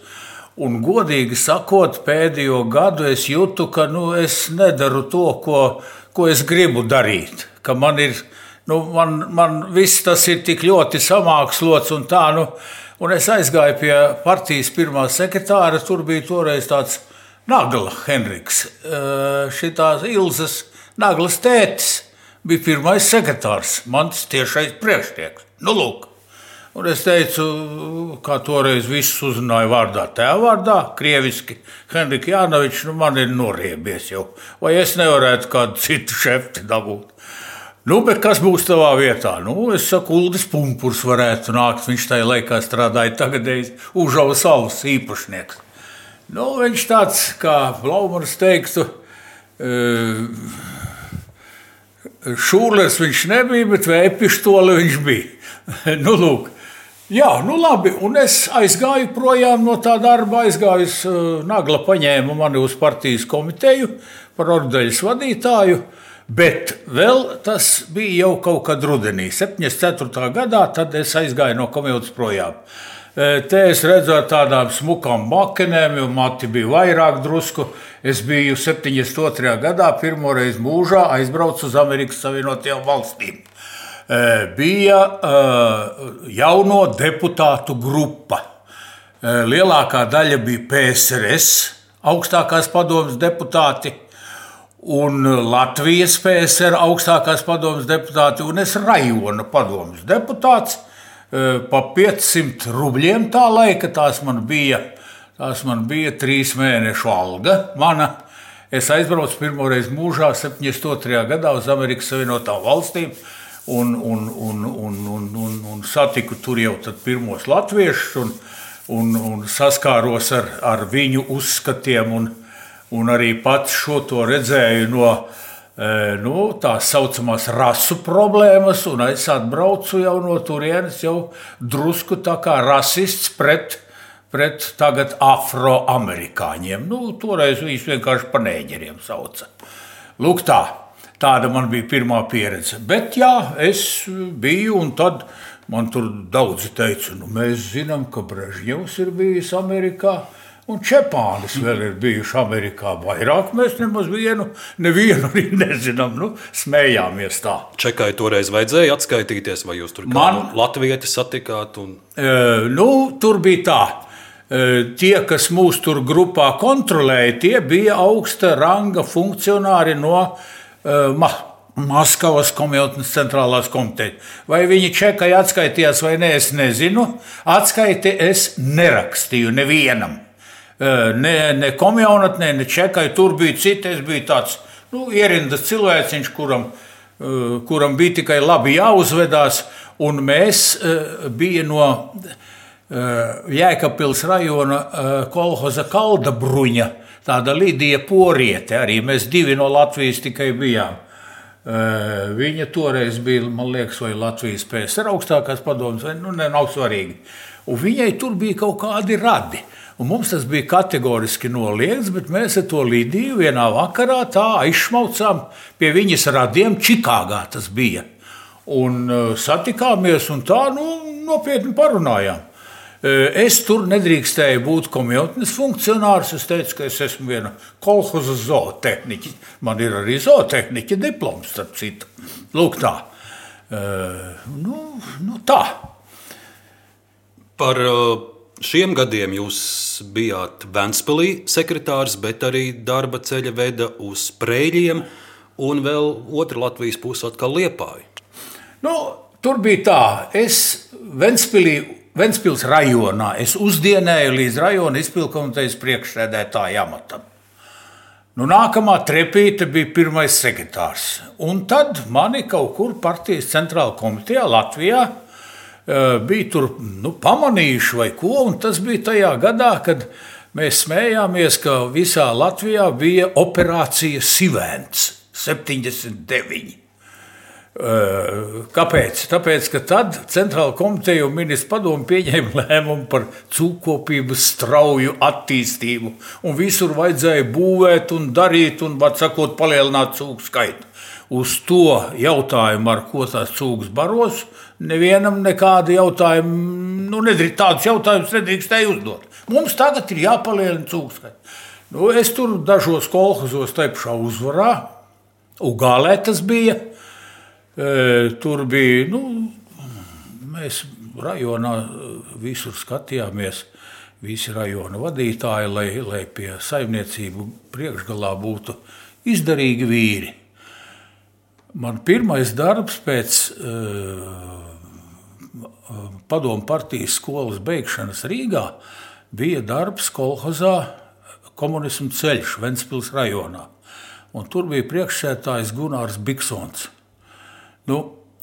Un, godīgi sakot, pēdējo gadu es jūtu, ka nu, es nedaru to, ko, ko es gribu darīt. Ka man ir, nu, man, man viss tas ir tik ļoti samākslots un tā. Nu, un es aizgāju pie partijas pirmā sekretāra. Tur bija toreiz tāds Nagla Henriks, šī Ilzas Naglas tētis bija pirmais sekretārs, mans tiešais priekšnieks. Nu, lūk. Un es teicu, kā toreiz visus uzrunāju vārdā, tēva vārdā, krieviski. Henrika Jānovičs, nu man ir noriebies jau. Vai es nevarētu kādu citu šefti dabūt? Nu, bet kas būs tavā vietā? Nu, es saku, Uldis Punkurs varētu nākt. Viņš tajā laikā strādāja tagadējis Užavas salas īpašnieks. Nu, viņš tāds, kā Blaumans teiktu, uh, Šūlers viņš nebija, bet vēja pištoli viņš bija. nu, lūk. Jā, nu labi, un es aizgāju projām no tā darba, aizgāju, uh, Nagla paņēma mani uz partijas komiteju par ordeļas vadītāju, bet vēl tas bija jau kaut kad rudenī, 74. gadā, tad es aizgāju no komitejas projām. Te es redzēju tādām smukām makinēm, jo mati bija vairāk drusku. Es biju 72. gadā, pirmoreiz mūžā aizbraucu uz Amerikas Savienotajām valstīm. Bija jauno deputātu grupa. Lielākā daļa bija PSRS, augstākās padomas deputāti, un Latvijas PSR augstākās padomas deputāti, un es rajona padomas deputāts pa 500 rubļiem tā laika. Tās man bija, tās man bija trīs mēnešu alga. Mana. Es aizbraucu pirmo reizi mūžā, 72. gadā uz Amerikas Savienotām valstīm. Un, un, un, un, un, un, un satiku tur jau pirmos latviešus, un, un, un saskāros ar, ar viņu uzskatiem. Un, un arī pats šo to redzēju no uh, nu, tās saucamās rasu problēmas, un es atbraucu jau no turienes, jau drusku tā kā rasists pret, pret tagad afroamerikāņiem. Nu, toreiz viņus vienkārši par nēģeriem sauca. Lūk, tā. Tāda man bija pirmā pieredze. Bet jā, es biju, un tad man tur daudzi teica, nu, mēs zinām, ka Brežņevs ir bijis Amerikā. Un Čepānis vēl ir bijuši Amerikā. Vairāk mēs nemaz vienu, nevienu arī nezinām. Nu, smējāmies tā. Čekai toreiz vajadzēja atskaitīties, vai jūs tur Man... Latvijas satikāt? Un... E, nu, tur bija tā. E, tie, kas mūs tur grupā kontrolēja, tie bija augsta ranga funkcionāri no e, Ma Maskavas komitejas centrālās komitejas. Vai viņi čekai atskaitījās vai nē, es nezinu. Atskaiti es nerakstīju nevienam ne, ne komjaunatnē, ne čekai. Tur bija citi. Es biju tāds nu, ierindas cilvēciņš, kuram, kuram bija tikai labi jāuzvedās. Un mēs bijām no Jēkabpils rajona kolhoza Kalda bruņa, tāda Lidija Poriete. Arī mēs divi no Latvijas tikai bijām. Viņa toreiz bija, man liekas, vai Latvijas PSR augstākās padomas, vai nu, ne, nav svarīgi. Un viņai tur bija kaut kādi radi. Un mums tas bija kategoriski noliegts, bet mēs to Lidiju vienā vakarā tā aizšmaucām pie viņas radiem Čikāgā. Tas bija. Un uh, satikāmies un tā nu, nopietni parunājām. Uh, es tur nedrīkstēju būt komjotnes funkcionārs. Es teicu, ka es esmu viena kolhoza zootehniķa. Man ir arī zootehniķa diploms, starp citu. Lūk, tā. Uh, nu, nu tā. Par uh šiem gadiem jūs bijāt Vēnspilī sekretārs, bet arī darba ceļa veda uz Prēļiem un vēl otra Latvijas puse atkal Liepāju. Nu, tur bija tā, es Vēnspilī, Vēnspils rajonā, es uzdienēju līdz rajona izpilkomitejas priekšsēdētāja amatam. Nu, nākamā trepīte bija pirmais sekretārs. Un tad mani kaut kur partijas centrālajā komitejā Latvijā bija tur nu, pamanījuši vai ko. Tas bija tajā gadā, kad mēs smējāmies, ka visā Latvijā bija operācija Sivēns 79. Kāpēc? Tāpēc, ka tad Centrāla komiteja un ministrs padomu pieņēma lēmumu par cūkopības strauju attīstību. Un visur vajadzēja būvēt un darīt, un, var sakot, palielināt cūku skaitu. Uz to jautājumu, ar ko tās cūkas baros, nevienam nekādu jautājumu, nu, nedrīkst, tādus jautājumus nedrīkstēja uzdot. Mums tagad ir jāpalielina cūkskaits. Nu, es tur dažos kolhozos te pašā uzvarā, Ugālē tas bija. E, tur bija, nu, mēs rajonā visur skatījāmies, visi rajona vadītāji, lai, lai pie saimniecību priekšgalā būtu izdarīgi vīri. Man pirmais darbs pēc uh, padomu partijas skolas beigšanas Rīgā bija darbs kolhozā komunismu ceļš Ventspils rajonā. Un tur bija priekšsētājs Gunārs Biksons. Nu,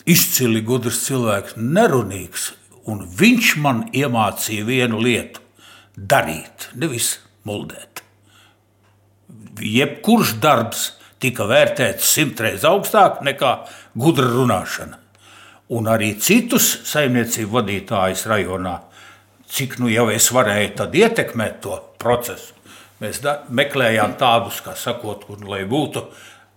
izcili gudrs cilvēks, nerunīgs, un viņš man iemācīja vienu lietu – darīt, nevis muldēt. Jebkurš darbs tika vērtēts simtreiz augstāk nekā gudra runāšana. Un arī citus saimniecību vadītājus rajonā, cik nu jau es varēju ietekmēt to procesu. Mēs da, meklējām tādus, kā sakot, kur, lai būtu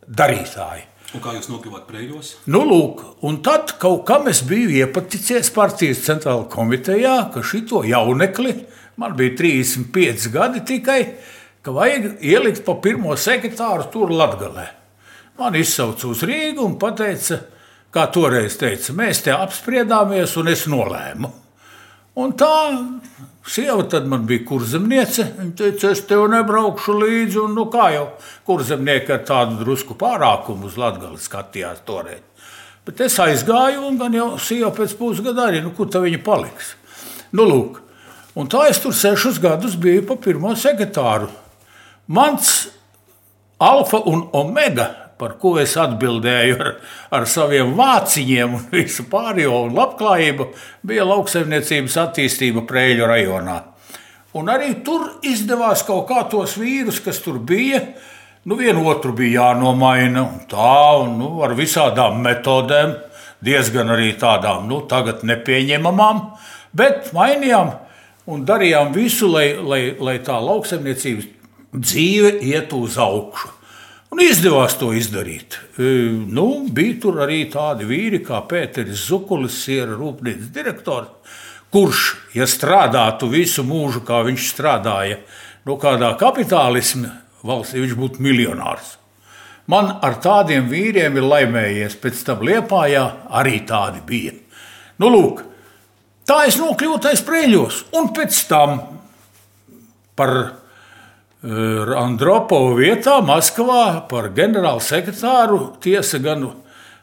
darītāji. Un kā jūs nokļuvāt prēļos? Nu, lūk, un tad kaut kam es biju iepaticies partijas centrālajā komitejā, ka šito jaunekli, man bija 35 gadi tikai, ka vajag ielikt pa pirmo sekretāru tur Latgalē. Man izsauca uz Rīgu un teica, kā toreiz teica, mēs te apspriedāmies un es nolēmu. Un tā Sieva tad man bija kurzemniece. Viņa teica, es tev nebraukšu līdzi. Un, nu, kā jau kurzemnieki ar tādu drusku pārākumu uz Latvijas skatījās toreiz. Bet es aizgāju, un gan jau sieva pēc pusgada arī, nu, kur tā viņa paliks. Nu, lūk. Un tā es tur sešus gadus biju pa pirmo sekretāru. Mans alfa un omega par ko es atbildēju ar, ar saviem vāciņiem un visu pārējo un labklājību, bija lauksaimniecības attīstība Prēļu rajonā. Un arī tur izdevās kaut kā tos vīrus, kas tur bija, nu vienu otru bija jānomaina, un tā, un nu, ar visādām metodēm, diezgan arī tādām, nu, tagad nepieņemamām, bet mainījām un darījām visu, lai, lai, lai tā lauksaimniecības dzīve iet uz augšu. Un izdevās to izdarīt. E, nu, bija tur arī tādi vīri kā Pēters Zukulis, siera rūpnīcas direktors, kurš, ja strādātu visu mūžu, kā viņš strādāja, no kādā kapitālisma valstī, viņš būtu miljonārs. Man ar tādiem vīriem ir laimējies, pēc tam Liepājā arī tādi bija. Nu, lūk, tā es nokļuvu taisa prēļos, un pēc tam par Andropovu vietā Maskavā par ģenerālu sekretāru tiesa gan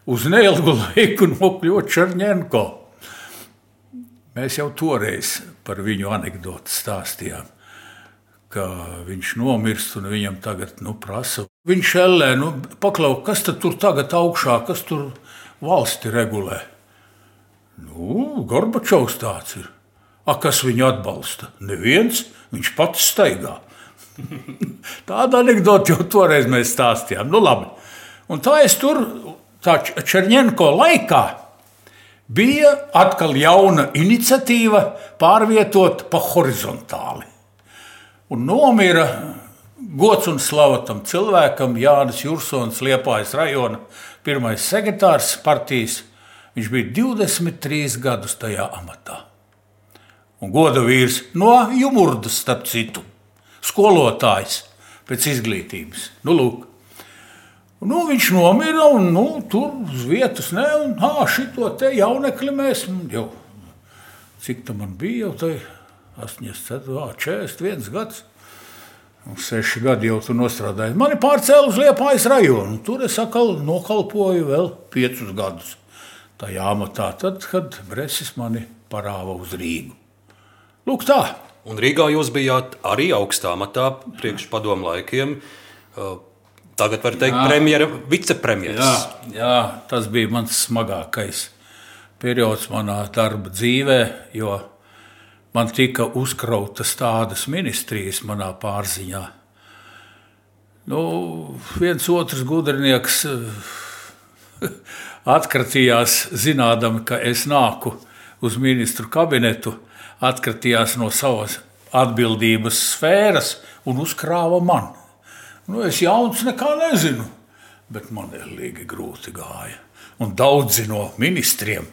uz neilgu laiku nokļuva Černienko. Mēs jau toreiz par viņu anekdoti stāstījām, ka viņš nomirst un viņam tagad nu, prasa. Viņš ellē, nu, paklau, kas tur tagad augšā, kas tur valsti regulē? Nu, Gorbačovs tāds ir. A, kas viņu atbalsta? Neviens, viņš pats staigā. Tāda anekdote jau toreiz mēs stāstījām. Nu, labi. un tā es tur, tā Černienko laikā, bija atkal jauna iniciatīva pārvietot pa horizontāli. Un nomira gods un slava tam cilvēkam, Jānis Jursons, Liepājas rajona pirmais sekretārs partijas. Viņš bija 23 gadus tajā amatā. Un goda vīrs no Jumurdas, starp citu skolotājs pēc izglītības. Nu, lūk. Nu, viņš nomira un nu, tur uz vietas ne, un ā, šito te jaunekli mēs jau, cik tam bija, jau tai 84, 41 gads. Un seši gadi jau tur strādāju. Mani pārcēla uz Liepājas rajonu. Tur es atkal nokalpoju vēl piecus gadus. Tajā amatā, tad, kad Bresis mani parāva uz Rīgu. Lūk, tā. Un Rīgā jūs bijāt arī augstā matā priekš padomu laikiem. Tagad var teikt, premjera, vicepremjeras. Jā, jā, tas bija mans smagākais periods manā darba dzīvē, jo man tika uzkrautas tādas ministrijas manā pārziņā. Nu, viens otrs gudrinieks atkratījās, zinādami, ka es nāku uz ministru kabinetu atkritījās no savas atbildības sfēras un uzkrāva man. Nu, es jauns nekā nezinu, bet man ir līgi grūti gāja. Un daudzi no ministriem,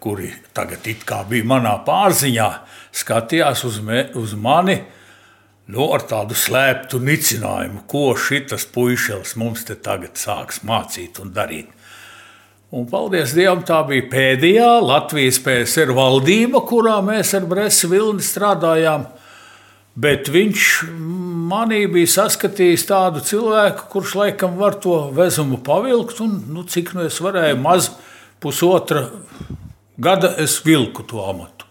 kuri tagad bija manā pārziņā, skatījās uz, me, uz mani nu, ar tādu slēptu nicinājumu, ko šis puisis mums te tagad sāks mācīt un darīt. Un, paldies Dievam, tā bija pēdējā Latvijas PSR valdība, kurā mēs ar Bresu Vilni strādājām. Bet viņš manī bija saskatījis tādu cilvēku, kurš laikam var to vezumu pavilkt. Un, nu, cik nu es varēju, maz pusotra gada es vilku to amatu.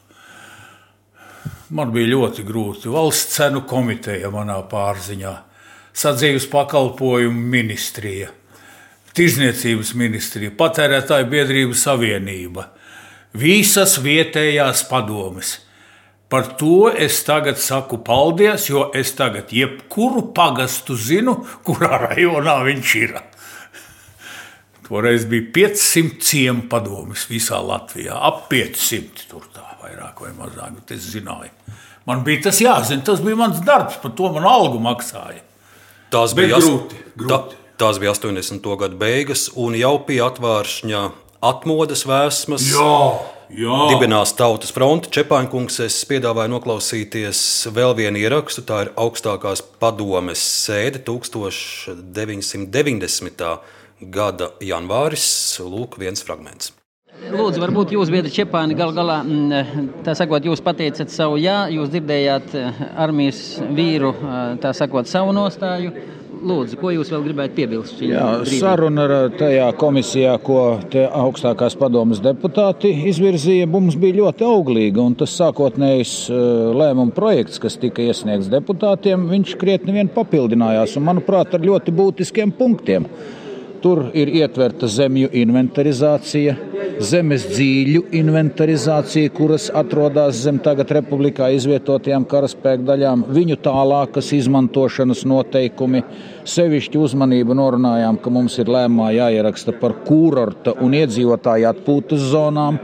Man bija ļoti grūti. Valsts cenu komiteja manā pārziņā, sadzīves pakalpojumu ministrija Tirzniecības ministrija, Patērētāju biedrību savienība, visas vietējās padomes. Par to es tagad saku paldies, jo es tagad jebkuru pagastu zinu, kurā rajonā viņš ir. Toreiz bija 500 ciemu padomus visā Latvijā. Ap 500 tur tā vairāk vai mazāk. Es zināju. Man bija tas jāzina, tas bija mans darbs, par to man algu maksāja. Bet bija, grūti, grūti. Tā, tās bija 80. gada beigas, un jau pie atvāršņa atmodas vēsmas. Jā, jā. Dibinās Tautas fronte. Čepāņkungs, es piedāvāju noklausīties vēl vienu ierakstu. Tā ir augstākās padomes sēde 1990. gada janvāris. Lūk, viens fragments. Lūdzu, varbūt jūs, biedri Čepāni, gal galā, mm, tā sakot, jūs pateicat savu jā, jūs dzirdējāt eh, armijas vīru, eh, tā sakot, savu nostāju. Lūdzu, ko jūs vēl gribētu piebilst? Jā, brīdī? saruna ar tajā komisijā, ko augstākās padomas deputāti izvirzīja, mums bija ļoti auglīga. un Tas sākotnējs eh, lēmuma projekts, kas tika iesniegts deputātiem, viņš krietni vien papildinājās un, manuprāt, ar ļoti būtiskiem punktiem. Tur ir ietverta zemju inventarizācija, zemes dzīļu inventarizācija, kuras atrodas zem tagad republikā izvietotajām karaspēka daļām, viņu tālākas izmantošanas noteikumi. Sevišķi uzmanību norunājām, ka mums ir lēmumā jāieraksta par kūrorta un iedzīvotāju atpūtas zonām.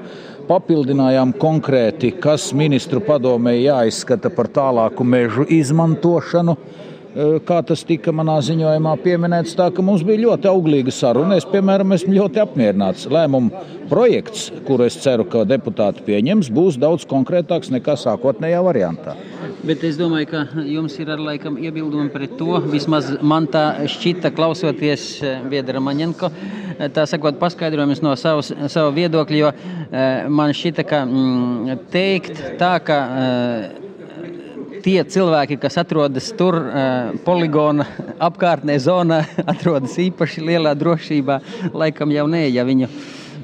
Papildinājām konkrēti, kas ministru padomē jāizskata par tālāku mežu izmantošanu kā tas tika manā ziņojumā pieminēts, tā ka mums bija ļoti auglīga saruna. Es, piemēram, esmu ļoti apmierināts. Lēmuma projekts, kuru es ceru, ka deputāti pieņems, būs daudz konkrētāks nekā sākotnējā variantā. Bet es domāju, ka jums ir ar laikam iebildumi pret to. Vismaz man tā šķita, klausoties eh, Biedra Maņenko, eh, tā sakot, paskaidrojumus no savas, sava viedokļa, jo eh, man šķita, ka mm, teikt tā, ka tie cilvēki, kas atrodas tur, uh, poligona apkārtnē, zonā, atrodas īpaši lielā drošībā, laikam jau nē, ja viņu.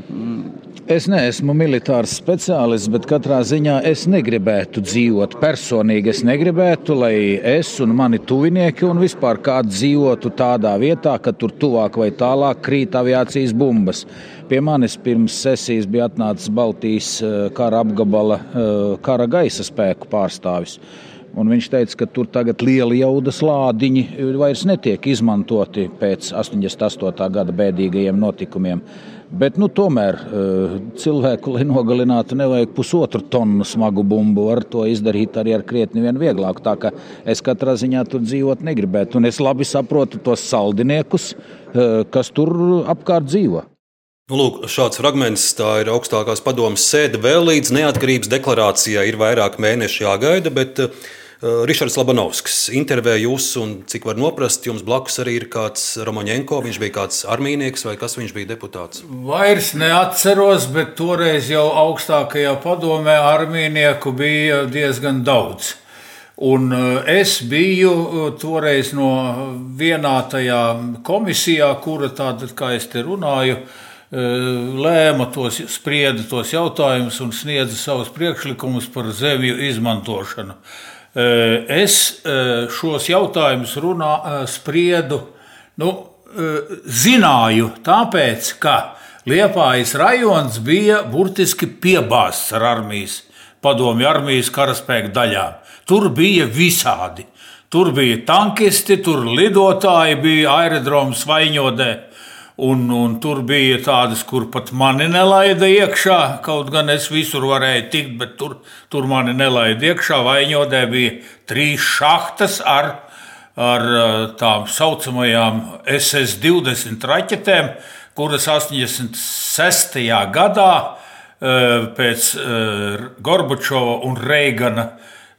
Mm. Es neesmu militārs speciālists, bet katrā ziņā es negribētu dzīvot personīgi. Es negribētu, lai es un mani tuvinieki un vispār kāds dzīvotu tādā vietā, ka tur tuvāk vai tālāk krīt aviācijas bumbas. Pie manis pirms sesijas bija atnācis Baltijas kara apgabala kara gaisa spēku pārstāvis. Un viņš teica, ka tur tagad lieli jaudas lādiņi vairs netiek izmantoti pēc 88. gada bēdīgajiem notikumiem. Bet, nu, tomēr cilvēku, lai nogalinātu, nevajag pusotru tonu smagu bumbu. Var to izdarīt arī ar krietni vien vieglāk. Tā kā es katrā ziņā tur dzīvot negribētu. Un es labi saprotu tos saldiniekus, kas tur apkārt dzīvo. Nu, lūk, šāds fragments ir augstākās padomas sēde. Vēl līdz neatkarības deklarācijai ir vairāk mēnešu jāgaida, bet uh, Ričards Labanovskis intervēja jūs, un cik var noprast, jums blakus arī ir kāds Romaņenko. Viņš bija kāds armīnieks vai kas viņš bija deputāts? Vairs neatceros, bet toreiz jau augstākajā padomē armīnieku bija diezgan daudz. Un es biju toreiz no vienā tajā komisijā, kura tātad, kā es te runāju, lēma tos, sprieda tos jautājumus un sniedza savus priekšlikumus par zemju izmantošanu. Es šos jautājumus runā, spriedu, nu, zināju, tāpēc, ka Liepājas rajons bija burtiski piebāzts ar armijas, padomju armijas karaspēka daļām. Tur bija visādi. Tur bija tankisti, tur lidotāji, bija aerodroms Vaņodē. Un, un tur bija tādas, kur pat mani nelaida iekšā. Kaut gan es visur varēju tikt, bet tur, tur mani nelaida iekšā. Vaņodē bija trīs šahtas ar, ar tām saucamajām SS-20 raķetēm, kuras 86. gadā pēc Gorbačova un Reigana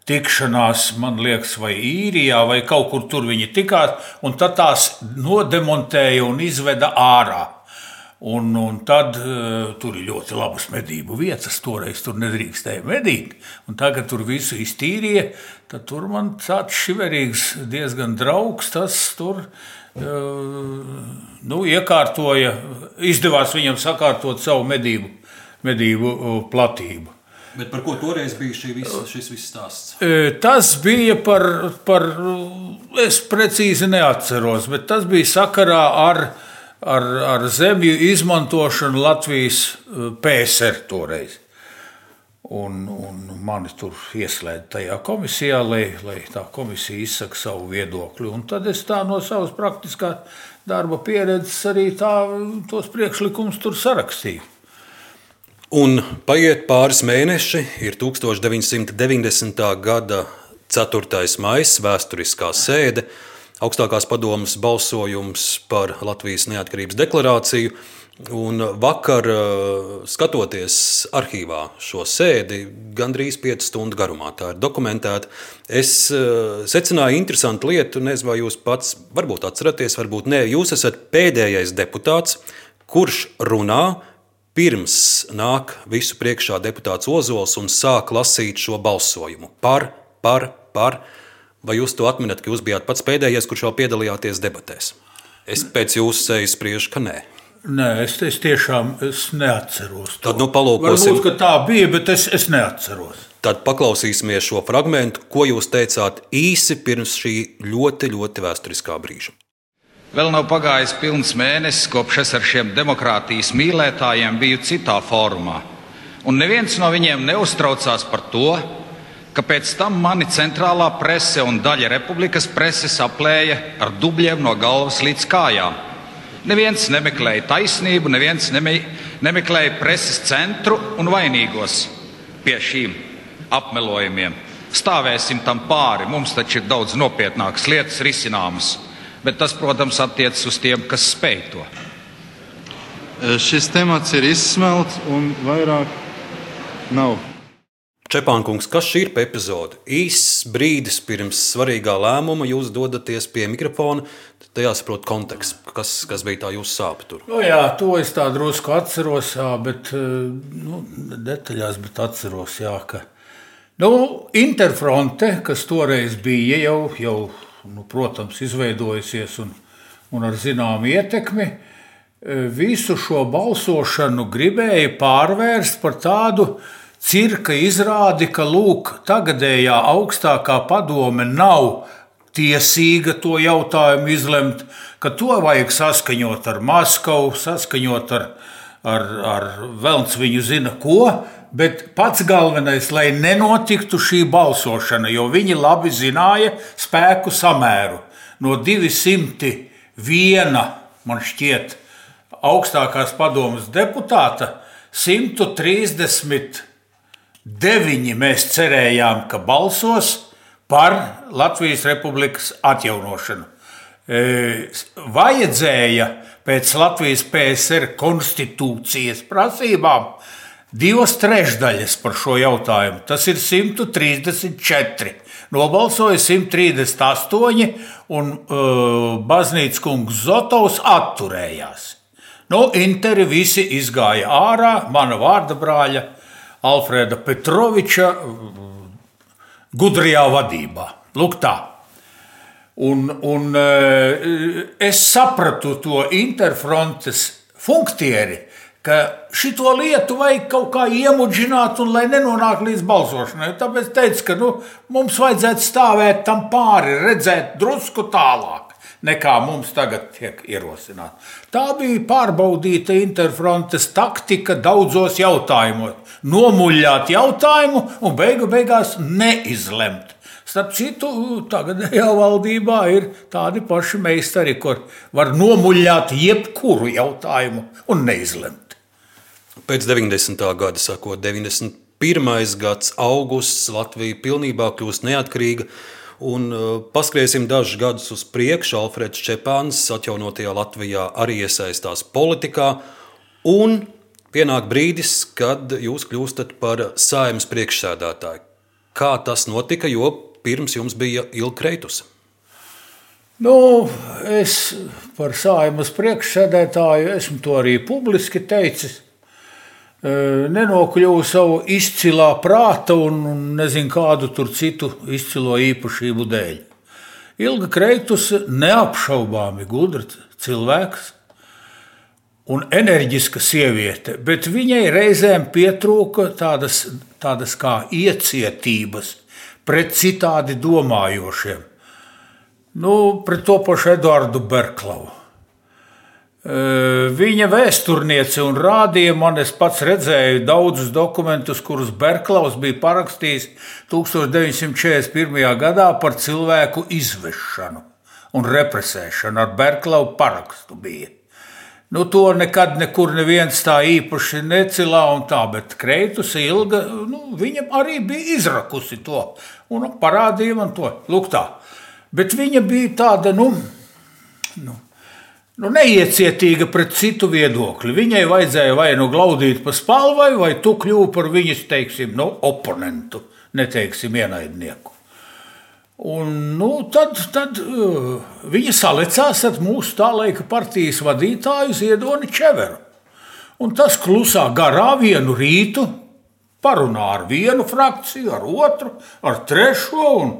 tikšanās, man liekas, vai īrijā, vai kaut kur tur viņi tikās, un tad tās nodemontēja un izveda ārā. Un, un tad uh, tur ir ļoti labas medību vietas. Toreiz tur nedrīkstēja medīt. Tagad tur visu iztīrīja. Tad tur man tāds šiverīgs, diezgan draugs. Tas tur uh, nu, iekārtoja, izdevās viņam sakārtot savu medību, medību uh, platību. Bet par ko toreiz bija vis, šis viss stāsts? Tas bija par, par, es precīzi neatceros, bet tas bija sakarā ar, ar, ar zemju izmantošanu Latvijas PSR toreiz. Un, un mani tur ieslēdza tajā komisijā, lai, lai tā komisija izsaka savu viedokli. Un tad es tā no savas praktiskās darba pieredzes arī tā, tos priekšlikumus tur sarakstīju. Un paiet pāris mēneši, ir 1990. gada 4. maija, vēsturiskā sēde, augstākās padomas balsojums par Latvijas neatkarības deklarāciju. Un vakar, eh, skatoties arhīvā šo sēdi, gandrīz 5 stundu garumā tā ir dokumentēta, es eh, secināju interesantu lietu. Nezinu, vai jūs pats varbūt atceraties, varbūt nē. Jūs esat pēdējais deputāts, kurš runā pirms nāk visu priekšā deputāts Ozols un sāk lasīt šo balsojumu par, par, par. Vai jūs to atminat, ka jūs bijāt pats pēdējais, kurš jau piedalījāties debatēs? Es pēc jūsu sejas spriežu, ka nē. Nē, es, es tiešām es neatceros. To. Tad nu, palūkosim. Varbūt tā bija, bet es, es neatceros. Tad paklausīsimies šo fragment, ko jūs teicāt īsi pirms šī ļoti, ļoti vēsturiskā brīža. Vēl nav pagājis pilns mēnesis, kopš es ar šiem demokrātijas mīlētājiem biju citā formā. Un neviens no viņiem neuztraucās par to, ka pēc tam mani centrālā prese un daļa republikas preses aplēja ar dubļiem no galvas līdz kājām. Neviens nemeklēja taisnību, neviens neme, nemeklēja preses centru un vainīgos pie šīm apmelojumiem. Stāvēsim tam pāri, mums taču ir daudz nopietnākas lietas risināmas, bet tas, protams, attiecas uz tiem, kas spēj to. Šis temats ir izsmelts un vairāk nav. Čepānkungs, kas šī ir pa epizode? Īsts brīdis pirms svarīgā lēmuma jūs dodaties pie mikrofona. Tad jāsaprot konteksts, kas, kas bija tā jūsu sāpe tur. Nu, jā, to es tā drusku atceros, jā, bet nu, detaļās, bet atceros, jā, ka nu, Interfronte, kas toreiz bija jau, jau nu, protams, izveidojusies un, un ar zināmu ietekmi, eh, visu šo balsošanu gribēja pārvērst par tādu, cirka izrādi, ka lūk, tagadējā augstākā padome nav tiesīga to jautājumu izlemt, ka to vajag saskaņot ar Maskavu, saskaņot ar, ar, ar Velns viņu zina ko. Bet pats galvenais, lai nenotiktu šī balsošana, jo viņi labi zināja spēku samēru. No 201, man šķiet, augstākās padomas deputāta 130 deviņi mēs cerējām, ka balsos par Latvijas republikas atjaunošanu. E, vajadzēja pēc Latvijas PSR konstitūcijas prasībām divas trešdaļas par šo jautājumu. Tas ir 134. Nobalsoja 138, un uh, baznīcas kungs Zotovs atturējās. Nu, Interi visi izgāja ārā, mana vārda brāļa Alfrēda Petroviča gudrajā vadībā. Lūk, tā. Un, un eh, es sapratu to interfrontes funkcieri, ka šo lietu vajag kaut kā iemudžināt, un lai nenonāk līdz balsošanai. Tāpēc teicu, ka nu, mums vajadzētu stāvēt tam pāri, redzēt drusku tālāk nekā mums tagad tiek ierosināta. Tā bija pārbaudīta interfrontes taktika daudzos jautājumos. Nomuļāt jautājumu un beigu beigās neizlemt. Starp citu, tagadējā valdībā ir tādi paši meistari, kur var nomuļāt jebkuru jautājumu un neizlemt. Pēc 90. gada, sakot, 91. gads, augusts, Latvija pilnībā kļūst neatkarīga. Un uh, paskriesim dažus gadus uz priekšu. Alfreds Čepāns atjaunotajā Latvijā arī iesaistās politikā. Un pienāk brīdis, kad jūs kļūstat par saimnes priekšsēdētāju. Kā tas notika, jo pirms jums bija Ilga Kreitus? Nu, es par saimnes priekšsēdētāju esmu to arī publiski teicis nenokļuvu savu izcilā prāta un nezinu kādu tur citu izcilo īpašību dēļ. Ilga Kreitus neapšaubāmi gudrs cilvēks un enerģiska sieviete, bet viņai reizēm pietrūka tādas, tādas kā iecietības pret citādi domājošiem. Nu, pret to pašu Eduardu Berklavu. Viņa vēsturniece un rādīja man, es pats redzēju daudzus dokumentus, kurus Berklaus bija parakstījis 1941. gadā par cilvēku izvešanu un represēšanu ar Berklau parakstu bija. Nu, to nekad nekur neviens tā īpaši necilā un tā, bet Kreitus ilga, nu, viņa arī bija izrakusi to un parādīja man to. Lūk tā. Bet viņa bija tāda, nu, nu nu, neiecietīga pret citu viedokli. Viņai vajadzēja vai nu glaudīt pa spalvai, vai tu kļuvu par viņas, teiksim, nu, oponentu, neteiksim, ienaidnieku. Un, nu, tad tad uh, viņa salicās ar mūsu tā laika partijas vadītāju Ziedoni Čeveru. Un tas klusā garā vienu rītu parunā ar vienu frakciju, ar otru, ar trešo, un,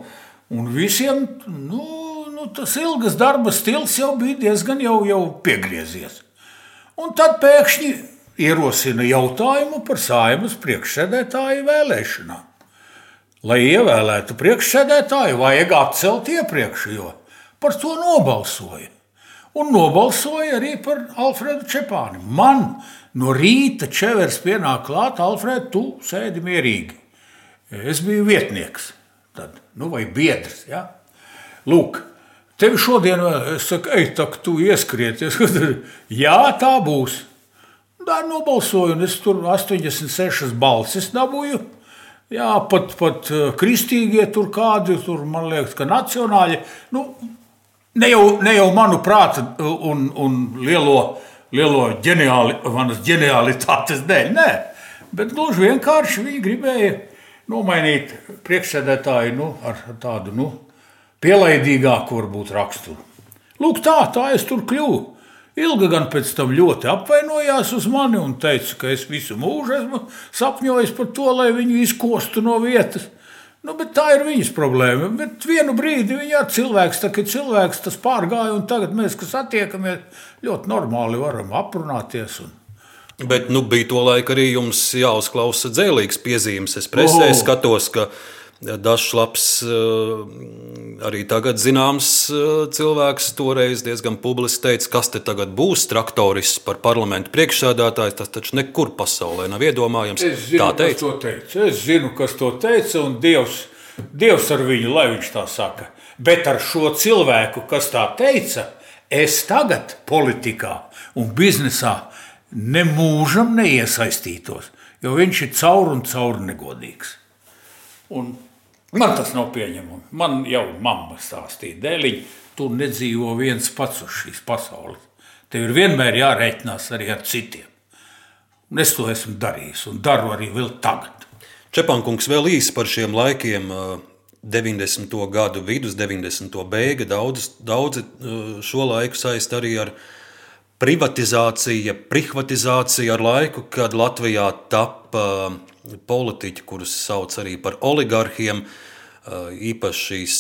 un visiem nu, nu, tas ilgas darba stils jau bija diezgan jau, jau piegriezies. Un tad pēkšņi ierosina jautājumu par saimas priekšsēdētāju vēlēšanām. Lai ievēlētu priekšsēdētāju, vajag atcelt iepriekšējo. Par to nobalsoja. Un nobalsoja arī par Alfredu Čepāni. Man no rīta čevers pienāk klāt, Alfred, tu sēdi mierīgi. Es biju vietnieks, tad, nu, vai biedrs. Ja? Lūk, Tev šodien es saku, ej, tak, tu ieskrieties. Jā, tā būs. Tā nobalsoju, un es tur 86 balsis dabūju. Jā, pat, pat eh, kristīgie tur kādi, tur man liekas, ka nacionāļi. Nu, ne jau, ne jau manu prātu un, un lielo, lielo ģeniāli, manas ģenialitātes dēļ, nē. Bet gluži vienkārši viņi gribēja nomainīt priekšsēdētāju nu, ar tādu. Nu, pielaidīgāku varbūt raksturu. Lūk, tā, tā es tur kļuvu. Ilga gan pēc tam ļoti apvainojās uz mani un teica, ka es visu mūžu esmu sapņojis par to, lai viņu izkostu no vietas. Nu, tā ir viņas problēma. Bet vienu brīdi viņa cilvēks, tā, cilvēks tas pārgāja, un tagad mēs, kas attiekamies, ļoti normāli varam aprunāties. Un... Bet nu, bija to laiku arī jums jāuzklausa dzēlīgas piezīmes. Es presē oh. skatos, ka Dažs labs, eh, arī tagad zināms eh, cilvēks, toreiz diezgan publiski teica, kas te tagad būs traktoris par parlamentu priekšsēdētājs. Tas taču nekur pasaulē nav iedomājams. Es zinu, tā teica. teica. Es zinu, kas to teica, un Dievs, Dievs ar viņu, lai viņš tā saka. Bet ar šo cilvēku, kas tā teica, es tagad politikā un biznesā nemūžam neiesaistītos, jo viņš ir caur un caur negodīgs. Un Man tas nav pieņemami. Man jau mamma stāstīja, dēliņ, tu nedzīvo viens pats uz šīs pasaules. Tev ir vienmēr jārēķinās arī ar citiem. Un es to esmu darījis un daru arī vēl tagad. Čepankungs vēl īsi par šiem laikiem. 90. gadu vidus, 90. beiga. Daudz, daudzi šo laiku saist arī ar privatizāciju, privatizāciju ar laiku, kad Latvijā tapa politiķi, kurus sauc arī par oligarhiem. Īpaši šīs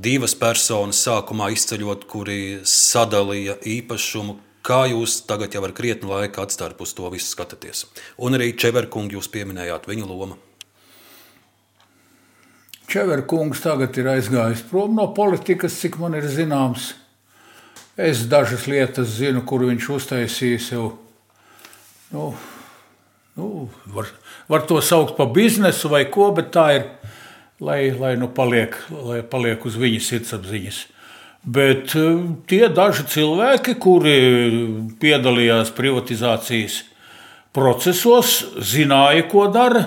divas personas sākumā izceļot, kuri sadalīja īpašumu. Kā jūs tagad jau ar krietni laika atstāt uz to visu skatāties? Un arī Čeverkungu jūs pieminējāt viņa loma. Čeverkungs tagad ir aizgājis prom no politikas, cik man ir zināms. Es dažas lietas zinu, kur viņš uztaisīja sev. Nu, nu, var, var to saukt par biznesu vai ko, bet tā ir, lai, lai, nu paliek, lai paliek uz viņa sirdsapziņas. Bet eh, tie daži cilvēki, kuri piedalījās privatizācijas procesos, zināja, ko dara.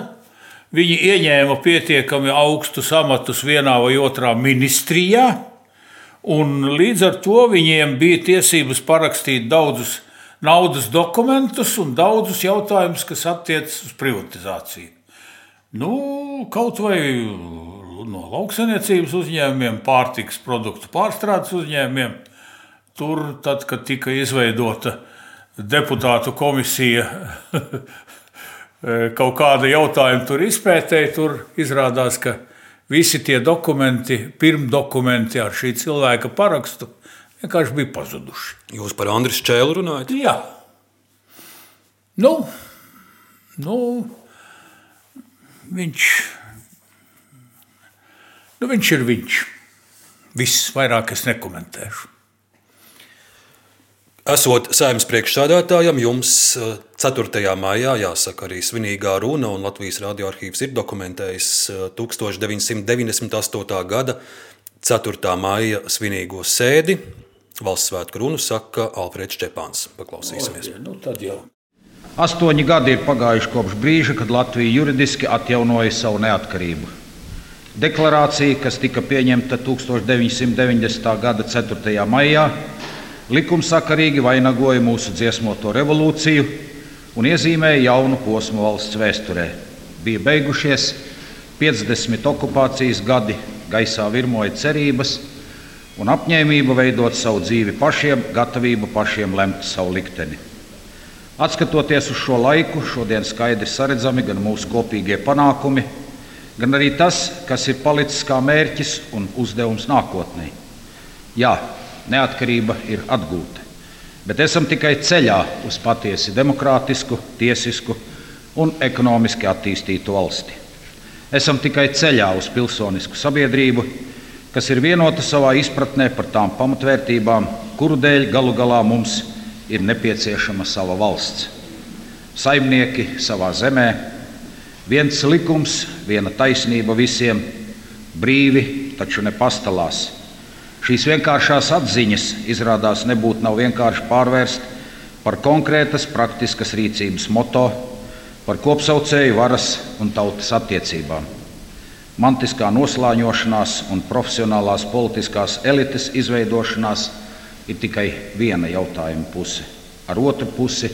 Viņi ieņēma pietiekami augstus amatus vienā vai otrā ministrijā, un līdz ar to viņiem bija tiesības parakstīt daudzus naudas dokumentus un daudzus jautājumus, kas attiecas uz privatizāciju. Nu, kaut vai no lauksaimniecības uzņēmumiem, pārtikas produktu pārstrādes uzņēmumiem. Tur, tad, kad tika izveidota deputātu komisija, kaut kāda jautājuma tur izpētēja, tur izrādās, ka visi tie dokumenti, pirmdokumenti ar šī cilvēka parakstu, vienkārši bija pazuduši. Jūs par Andrisu Čēlu runājat? Jā. Nu, nu, viņš, nu, viņš ir viņš. Viss vairāk es nekomentēšu. Esot saimnes priekšsādātājam, jums 4. maijā jāsaka arī svinīgā runa, un Latvijas radioarkīvs ir dokumentējis 1998. gada 4. maija svinīgo sēdi. Valsts svētku runu saka Alfrēds Čepāns. Paklausīsimies. Nu, tad jau. Astoņi gadi ir pagājuši kopš brīža, kad Latvija juridiski atjaunoja savu neatkarību. Deklarācija, kas tika pieņemta 1990. gada 4. maijā, likumsakarīgi vainagoja mūsu dziesmoto revolūciju un iezīmēja jaunu posmu valsts vēsturē. Bija beigušies 50 okupācijas gadi, gaisā virmoja cerības un apņēmība veidot savu dzīvi pašiem, gatavība pašiem lemt savu likteni. Atskatoties uz šo laiku, šodien skaidri redzami gan mūsu kopīgie panākumi, gan arī tas, kas ir palicis kā mērķis un uzdevums nākotnē. Jā, neatkarība ir atgūta, bet esam tikai ceļā uz patiesi demokrātisku, tiesisku un ekonomiski attīstītu valsti. Esam tikai ceļā uz pilsonisku sabiedrību, kas ir vienota savā izpratnē par tām pamatvērtībām, kuru dēļ galu galā mums ir nepieciešama sava valsts. Saimnieki savā zemē, viens likums, viena taisnība visiem, brīvi, taču ne pastalās. Šīs vienkāršās atziņas izrādās nebūtu nav vienkārši pārvērst par konkrētas praktiskas rīcības moto, par kopsaucēju varas un tautas attiecībām mantiskā noslāņošanās un profesionālās politiskās elites izveidošanās ir tikai viena jautājuma puse. Ar otru pusi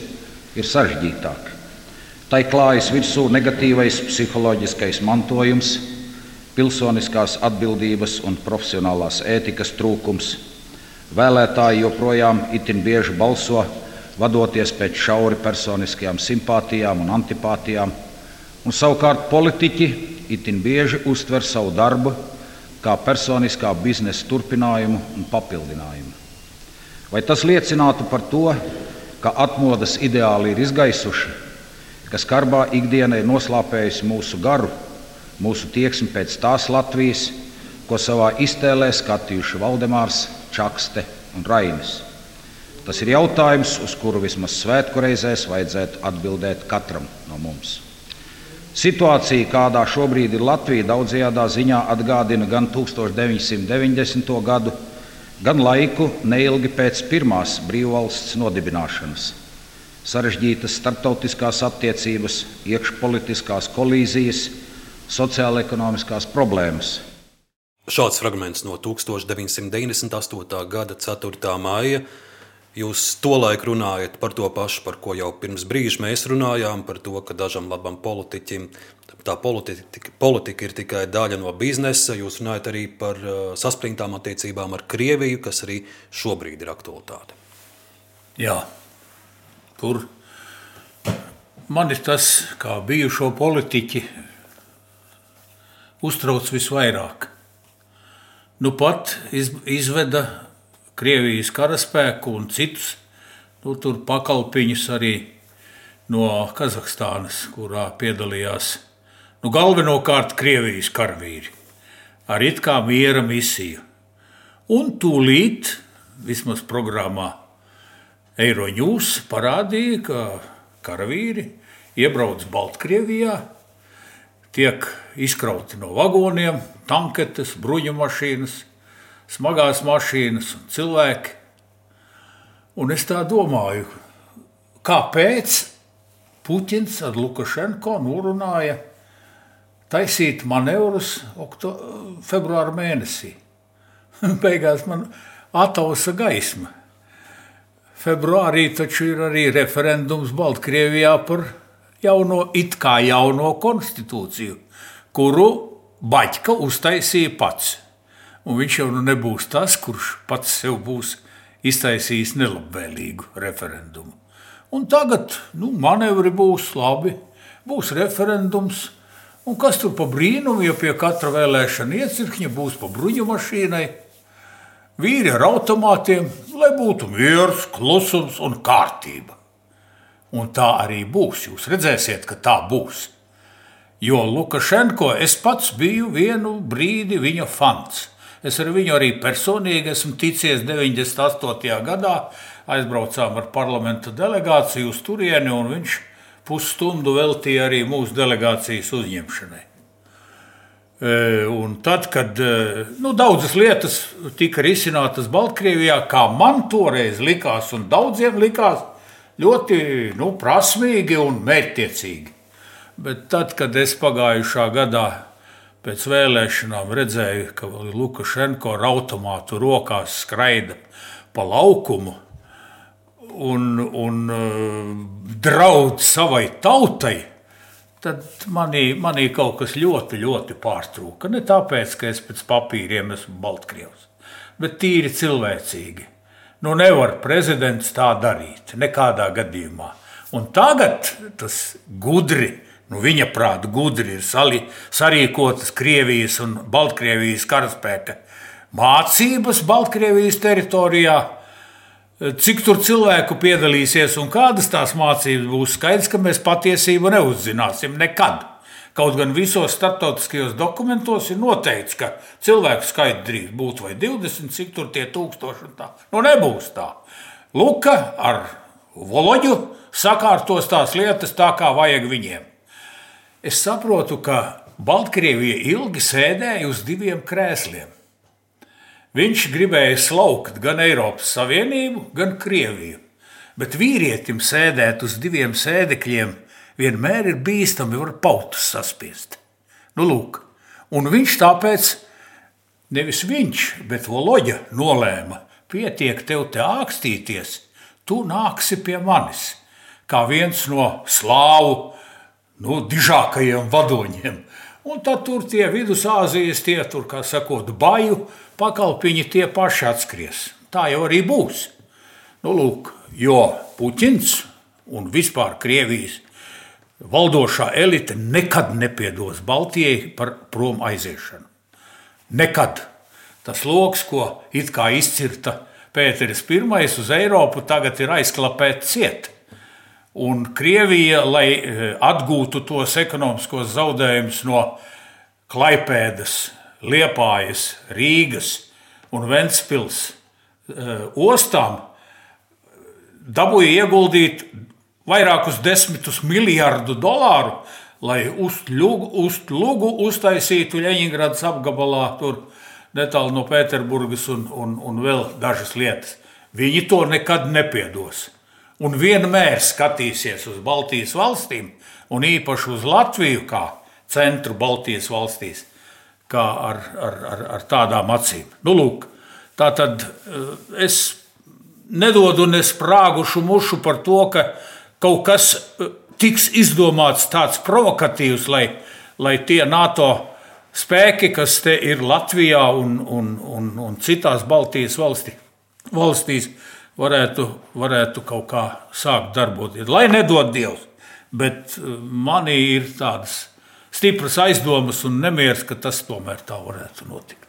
ir sarežģītāk. Tai klājas virsū negatīvais psiholoģiskais mantojums, pilsoniskās atbildības un profesionālās ētikas trūkums. Vēlētāji joprojām itin bieži balso, vadoties pēc šauri personiskajām simpātijām un antipātijām, un savukārt politiķi itin bieži uztver savu darbu kā personiskā biznesa turpinājumu un papildinājumu. Vai tas liecinātu par to, ka atmodas ideāli ir izgaisuši, ka skarbā ikdiena ir noslāpējusi mūsu garu, mūsu tieksmi pēc tās Latvijas, ko savā iztēlē skatījuši Valdemārs, Čakste un Rainis? Tas ir jautājums, uz kuru vismaz svētku reizēs vajadzētu atbildēt katram no mums. Situācija, kādā šobrīd ir Latvija, daudzajā ziņā atgādina gan 1990. gadu, gan laiku neilgi pēc pirmās brīvvalsts nodibināšanas. Sarežģītas starptautiskās attiecības, iekšpolitiskās kolīzijas, sociāla-ekonomiskās problēmas. Šāds fragments no 1998. gada 4. maija Jūs tolaik runājat par to pašu, par ko jau pirms brīža mēs runājām, par to, ka dažam labam politiķim tā politika, politika ir tikai daļa no biznesa. Jūs runājat arī par uh, saspringtām attiecībām ar Krieviju, kas arī šobrīd ir aktualitāte. Jā, tur man ir tas, kā bijušo politiķi, uztrauc visvairāk. Nu pat izveda Krievijas karaspēku un citus nu, pakalpiņus arī no Kazahstānas, kurā piedalījās nu, galvenokārt Krievijas karavīri ar it kā miera misiju. Un tūlīt, vismaz programmā Eiroņūs parādīja, ka karavīri iebrauc Baltkrievijā, tiek izkrauti no vagoniem, tanketes, bruņu mašīnas, smagās mašīnas un cilvēki. Un es tā domāju, kāpēc Puķins ar Lukašenko norunāja taisīt manevrus februāra mēnesī. Beigās man atausa gaisma. Februārī taču ir arī referendums Baltkrievijā par jauno, it kā jauno konstitūciju, kuru Baļķa uztaisīja pats. Un viņš jau nu nebūs tas, kurš pats sev būs iztaisījis nelabvēlīgu referendumu. Un tagad nu, manevri būs labi, būs referendums. Un kas tur pa brīnumu, ja pie katra vēlēšana iecirkņa būs pa bruņu mašīnai, vīri ar automātiem, lai būtu miers, klusums un kārtība. Un tā arī būs. Jūs redzēsiet, ka tā būs. Jo Lukašenko es pats biju vienu brīdi viņa fans. Es ar viņu arī personīgi esmu ticies 98. gadā aizbraucām ar parlamenta delegāciju uz turieni, un viņš pusstundu veltīja arī mūsu delegācijas uzņemšanai. E, un tad, kad e, nu, daudzas lietas tika risinātas Baltkrievijā, kā man toreiz likās, un daudziem likās, ļoti nu, prasmīgi un mērķtiecīgi. Bet tad, kad es pagājušā gadā pēc vēlēšanām redzēju, ka Lukašenko ar automātu rokās skraida pa laukumu, un, un uh, draudz savai tautai, tad manī, manī kaut kas ļoti, ļoti pārtrūka. Ne tāpēc, ka es pēc papīriem esmu Baltkrievs, bet tīri cilvēcīgi. Nu, nevar prezidents tā darīt, nekādā gadījumā. Un tagad tas gudri, nu, viņa prāta gudri ir sali, sarīkotas Krievijas un Baltkrievijas karaspēka mācības Baltkrievijas teritorijā Cik tur cilvēku piedalīsies un kādas tās mācības būs, skaidrs, ka mēs patiesību neuzzināsim nekad. Kaut gan visos starptautiskajos dokumentos ir noteikts, ka cilvēku skaits drīz būt vai 20, cik tur tie tūkstoši un tā. Nu, nebūs tā. Luka ar Voloģu sakārtos tās lietas tā, kā vajag viņiem. Es saprotu, ka Baltkrievija ilgi sēdēja uz diviem krēsliem. Viņš gribēja slaukt gan Eiropas Savienību, gan Krieviju. Bet vīrietim sēdēt uz diviem sēdekļiem vienmēr ir bīstami, var pautus saspiest. Nu, lūk, un viņš tāpēc, nevis viņš, bet Voloģa nolēma, pietiek tev te ākstīties, tu nāksi pie manis, kā viens no slāvu nu, dižākajiem vadoņiem. Un tad tur tie vidusāzijas, tie tur, kā sakot, baju, pakalpiņi tie paši atskries. Tā jau arī būs. Nu, lūk, jo Puķins un vispār Krievijas valdošā elite nekad nepiedos Baltijai par prom aiziešanu. Nekad. Tas lokus, ko it kā izcirta Pēteris I uz Eiropu, tagad ir aizklapēts ciet. Un Krievija, lai eh, atgūtu tos ekonomiskos zaudējumus no Klaipēdas, Liepājas, Rīgas un Ventspils uh, ostām dabūja ieguldīt vairākus desmitus miljardu dolāru, lai uztlugu, uztlugu uztaisītu Leņņģeradas apgabalā, tur netālu no Pēterburgas un, un, un vēl dažas lietas. Viņi to nekad nepiedos. Un vienmēr skatīsies uz Baltijas valstīm, un īpaši uz Latviju, kā centru Baltijas valstīs, kā ar, ar, ar, ar tādām acīm. Nu, lūk, tā tad eh, es nedodu ne sprāgušu mušu par to, ka kaut kas eh, tiks izdomāts tāds provokatīvs, lai, lai tie NATO spēki, kas te ir Latvijā un, un, un, un citās Baltijas valstī, valstīs, varētu, varētu kaut kā sākt darboties. Lai nedod Dievs, bet eh, manī ir tādas stipras aizdomas un nemieris, ka tas tomēr tā varētu notikt.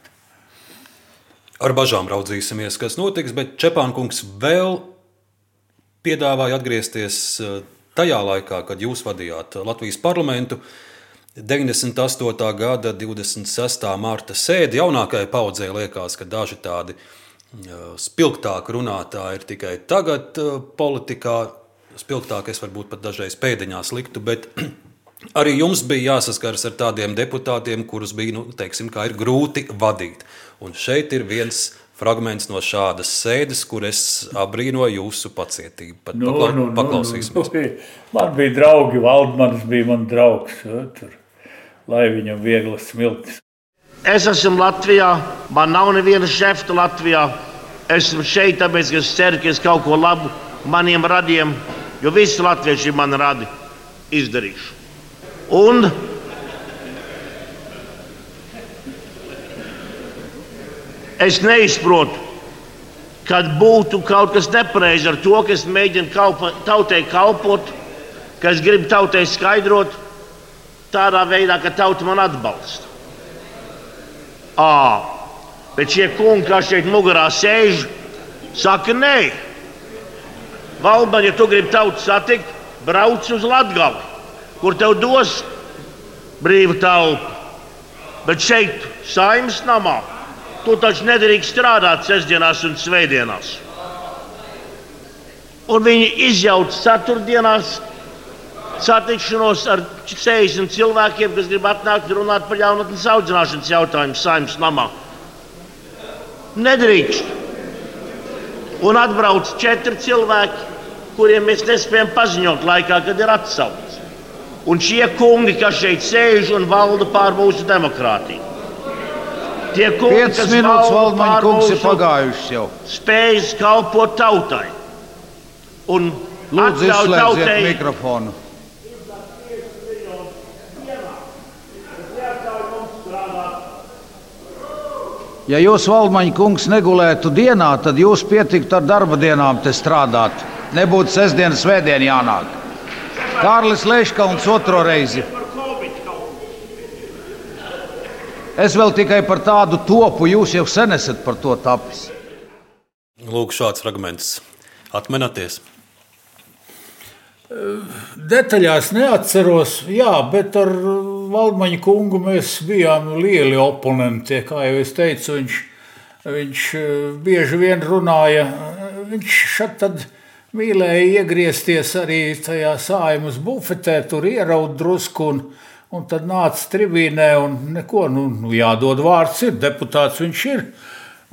Ar bažām raudzīsimies, kas notiks, bet Čepānkungs vēl piedāvāja atgriezties eh, tajā laikā, kad jūs vadījāt Latvijas parlamentu. 98. gada 26. mārta sēdi jaunākajai paudzei liekas, ka daži tādi eh, spilgtāki runātāji ir tikai tagad politikā. Spilgtāk es varbūt pat dažreiz pēdiņās liktu, bet Arī jums bija jāsaskaras ar tādiem deputātiem, kurus bija nu, teiksim, grūti vadīt. Un šeit ir viens fragments no šādas sēdes, kur es abrīnoju jūsu pacietību. Pat nu, pakla nu, nu, paklausīsimies. Nu, nu, man bija draugi, Valdmanis bija mans draugs, tur, lai viņam vieglas smiltis. Es esmu Latvijā, man nav neviena šefta Latvijā. Esmu šeit, tāpēc, es ceru, ka es kaut ko labu maniem radiem, jo visi latvieši man radi, izdarīšu. Un es neizprotu, kad būtu kaut kas nepareizi ar to, ka es mēģinu kalpa, tautai kalpot, ka es gribu tautai skaidrot tādā veidā, ka tauta man atbalsta. À, bet šie kungi, kas šeit mugurā sēž, saka, nē, Valban, ja tu gribi tautu satikt, brauc uz Latgali kur tev dos brīvu telpu. Bet šeit, saimnes namā, tu taču nedrīkst strādāt sestdienās un svētdienās. Un viņi izjauca ceturtdienās satikšanos ar 60 cilvēkiem, kas grib atnākt runāt par jaunatnes audzināšanas jautājumu saimnes namā. Nedrīkst. Un atbrauc četri cilvēki, kuriem mēs nespējam paziņot laikā, kad ir atsaukts. Un šie kungi, kas šeit sēž un valda pār mūsu demokrātiju. Tie kungi, kas minūtes valdmaņa kungs ir pagājušas jau. Spējas kalpot tautai. Un Lūdzu, izslēdziet mikrofonu. Ja jūs, Valdmaņa kungs, negulētu dienā, tad jūs pietiktu ar darba dienām te strādāt. Nebūtu sestdienas, svētdiena jānāk. Kārlis Leškalns otro reizi. Es vēl tikai par tādu topu, jūs jau sen esat par to tapis. Lūk, šāds fragments. Atminaties! Detaļās neatceros, jā, bet ar Valdmaņa kungu mēs bijām lieli oponenti. Kā jau es teicu, viņš, viņš bieži vien runāja. Viņš šeit tad mīlēja iegriezties arī tajā sājumas bufetē, tur ieraut drusku. Un, un tad nāca tribīnē un neko, nu, nu jādod vārds, ir deputāts viņš ir.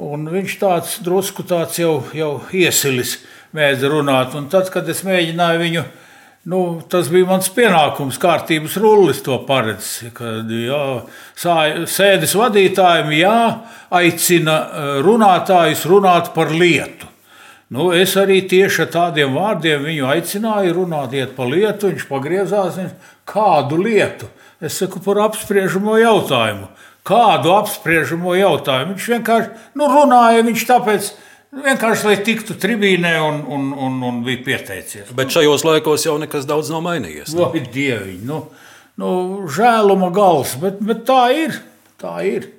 Un viņš tāds drusku tāds jau, jau iesilis mēdz runāt. Un tad, kad es mēģināju viņu izdarīt, Nu, tas bija mans pienākums, kārtības rullis to paredz. Kad jā, sēdes vadītājiem jāaicina eh, runātājus runāt par lietu. Nu, es arī tieši ar tādiem vārdiem viņu aicināju runāt par lietu. Viņš pagriezās, kādu lietu. Es saku par apspriežamo jautājumu. Kādu apspriežamo jautājumu? Viņš vienkārši nu, runāja, viņš tāpēc Vienkārši, lai tiktu tribīnē un, un, un, un bija pieteicies. Bet šajos laikos jau nekas daudz nav mainījies. Ne? Vai dieviņ, nu, nu, žēluma gals, bet, bet tā ir. Tā ir.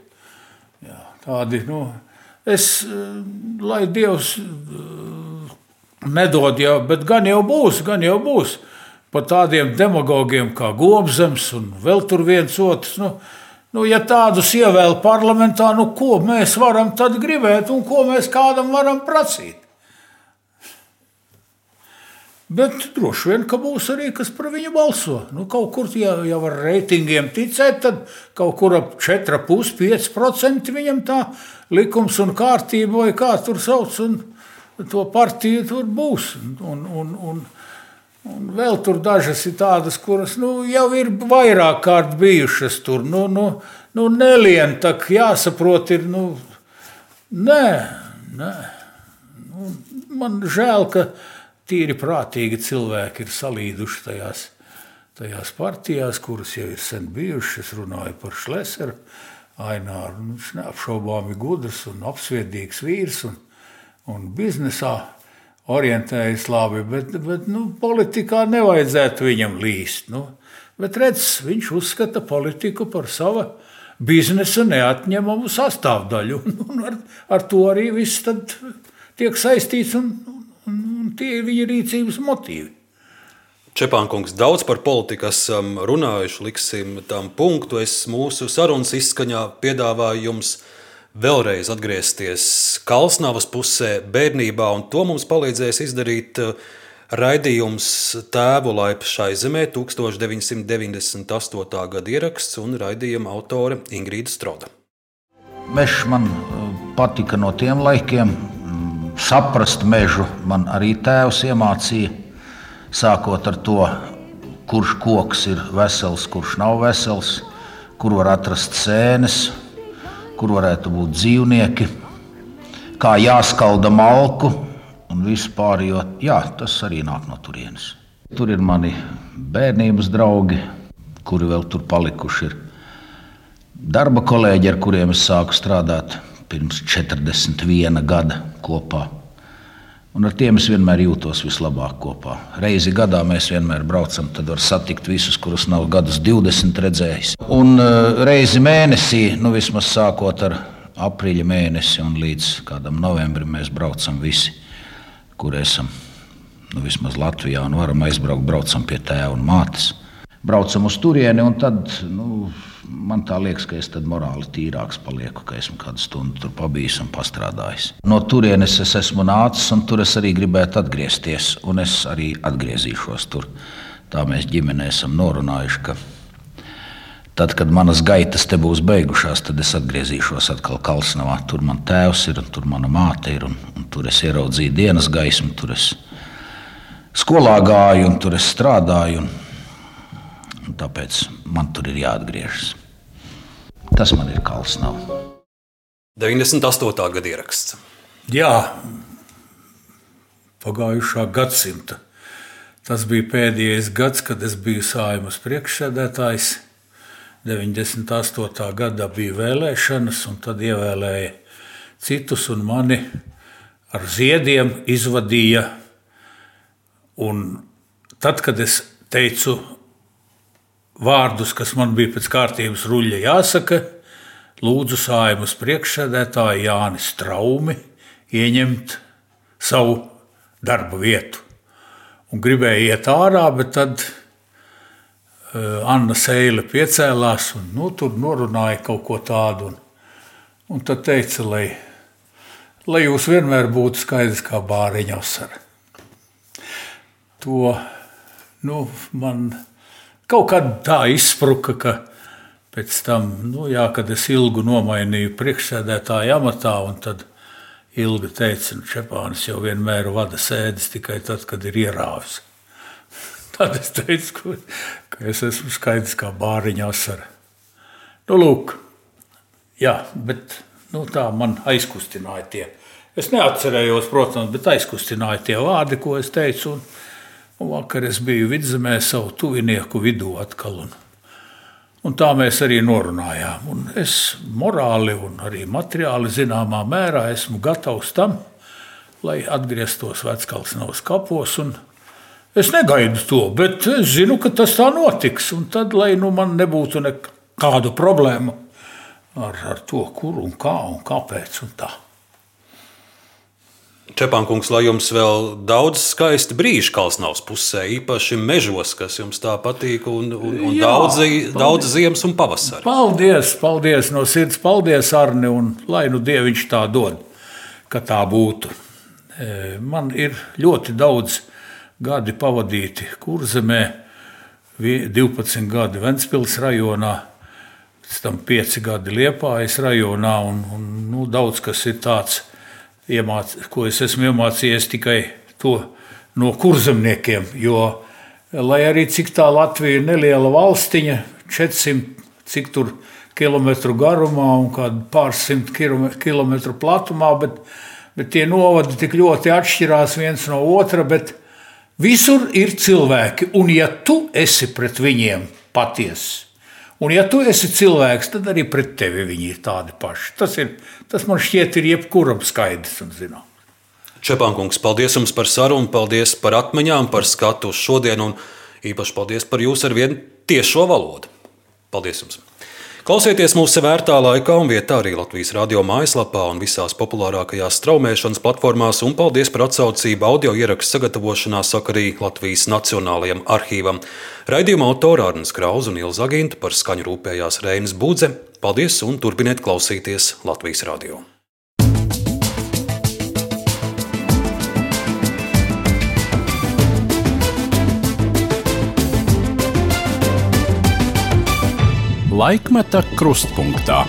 Jā, tādi, nu, es, lai Dievs nedod jau, bet gan jau būs, gan jau būs. Par tādiem demagogiem kā Gobzems un vēl tur viens otrs. Nu, Nu, ja tādus ievēl parlamentā, nu, ko mēs varam tad gribēt un ko mēs kādam varam prasīt? Bet droši vien, ka būs arī kas par viņu balso. Nu, kaut kur ja jau ar reitingiem ticēt, tad kaut kur ap 4,5% viņam tā likums un kārtība, vai kā tur sauc, un to partiju tur būs. Un, un, un, Un vēl tur dažas ir tādas, kuras nu, jau ir vairāk kārt bijušas tur. Nu, nu, nu, nelien, tā jāsaprot, ir. Nu, nē, nē. Nu, man žēl, ka tīri prātīgi cilvēki ir salīduši tajās, tajās partijās, kuras jau ir sen bijušas. Es runāju par Šleseru, Aināru. Nu, viņš neapšaubāmi gudrs un apsviedīgs vīrs un, un biznesā orientējas labi, bet, bet nu, politikā nevajadzētu viņam līst. Nu. Bet redz, viņš uzskata politiku par savu biznesa neatņemamu sastāvdaļu. Un ar, ar to arī viss tiek saistīts un, un, un tie ir viņa rīcības motīvi. Čepānkungs daudz par politiku esam runājuši, liksim tam punktu. Es mūsu sarunas izskaņā piedāvāju jums vēlreiz atgriezties Kalsnavas pusē, bērnībā, un to mums palīdzēs izdarīt eh, raidījums Tēvu laipa šai zemē 1998. gada ieraksts un raidījuma autore Ingrīda Stroda. Mežs man eh, patika no tiem laikiem. Saprast mežu man arī tēvs iemācīja. Sākot ar to, kurš koks ir vesels, kurš nav vesels, kur var atrast sēnes, kur varētu būt dzīvnieki, kā jāskalda malku un vispār, jo jā, tas arī nāk no turienes. Tur ir mani bērnības draugi, kuri vēl tur palikuši. Ir darba kolēģi, ar kuriem es sāku strādāt pirms 41 gada kopā. Un ar tiem es vienmēr jūtos vislabāk kopā. Reizi gadā mēs vienmēr braucam, tad var satikt visus, kurus nav gadus 20 redzējis. Un uh, reizi mēnesī, nu vismaz sākot ar aprīļa mēnesi un līdz kādam novembrim, mēs braucam visi, kur esam. Nu, vismaz Latvijā un varam aizbraukt, braucam pie tēva un mātes. Braucam uz turieni, un tad nu, man tā liekas, ka es tad morāli tīrāks palieku, ka esmu kādu stundu tur pabijis un pastrādājis. No turienes es esmu nācis, un tur es arī gribētu atgriezties, un es arī atgriezīšos tur. Tā mēs ģimenē esam norunājuši, ka tad, kad manas gaitas te būs beigušās, tad es atgriezīšos atkal Kalsnavā. Tur man tēvs ir, un tur mana māte ir, un, un tur es ieraudzīju dienas gaismu, tur es skolā gāju, un tur es strādāju. Un, tāpēc man tur ir jāatgriežas. Tas man ir kalns nav. 98. gada ieraksts. Jā, pagājušā gadsimta. Tas bija pēdējais gads, kad es biju sājumas priekšsēdētājs. 98. gadā bija vēlēšanas, un tad ievēlēja citus, un mani ar ziediem izvadīja. Un tad, kad es teicu vārdus, kas man bija pēc kārtības ruļļa jāsaka, lūdzu sājumas priekšsēdētāju Jāni Straumi ieņemt savu darba vietu. Un gribēja iet ārā, bet tad uh, Anna Seile piecēlās un nu, tur norunāja kaut ko tādu. Un, un tad teica, lai, lai jūs vienmēr būtu skaidrs kā bāriņa asara. To nu, man Kaut kā tā izspruka, ka pēc tam, nu, jā, kad es ilgu nomainīju priekšsēdētāju amatā, un tad ilgi teica, ka nu, Čepānis jau vienmēr vada sēdes tikai tad, kad ir ierāvis. Tad es teicu, ka es esmu skaidrs kā bāriņa asara. Nu, lūk, jā, bet nu, tā man aizkustināja tie. Es neatcerējos, protams, bet aizkustināja tie vārdi, ko es teicu. Un, Un vakar es biju vidzemē savu tuvinieku vidū atkal. Un, un tā mēs arī norunājām. Un es morāli un arī materiāli zināmā mērā esmu gatavs tam, lai atgrieztos Veckalsnavas kapos. Es negaidu to, bet es zinu, ka tas tā notiks. Un tad, lai nu man nebūtu nekādu problēmu ar, ar to, kur un kā un kāpēc un tā. Čepānkungs, lai jums vēl daudz skaisti brīži Kalsnavas pusē, īpaši mežos, kas jums tā patīk, un, un, un Jā, daudz, daudz ziemas un pavasara. Paldies, paldies no sirds, paldies, Arni, un lai nu Dieviņš tā dod, ka tā būtu. E, man ir ļoti daudz gadi pavadīti Kurzemē, 12 gadi Ventspils rajonā, pēc tam 5 gadi Liepājas rajonā, un, un nu, daudz kas ir tāds – iemāc, ko es esmu iemācījies tikai to no kurzemniekiem. Jo, lai arī cik tā Latvija ir neliela valstiņa, 400 cik tur kilometru garumā un pārsimt kilometru platumā, bet, bet tie novadi tik ļoti atšķirās viens no otra. Visur ir cilvēki, un ja tu esi pret viņiem patiesa, Un, ja tu esi cilvēks, tad arī pret tevi viņi ir tādi paši. Tas, ir, tas man šķiet, ir jebkuram skaidrs un zināms. Čepānkungs, paldies jums par sarunu, paldies par atmiņām, par skatu uz šodienu, un īpaši paldies par jūsu ar vienu tiešo valodu. Paldies jums! Klausieties mūsu vērtā laikā un vietā arī Latvijas radio mājaslapā un visās populārākajās straumēšanas platformās, un paldies par atsaucību audio ierakstu sagatavošanā sakarī Latvijas Nacionālajiem arhīvam. Raidījuma autora Arnēs Krausa un Ilza Aginta par skaņu rūpējās Reinas Budze. Paldies un turpiniet klausīties Latvijas radio! Laikmeta krustpunktā.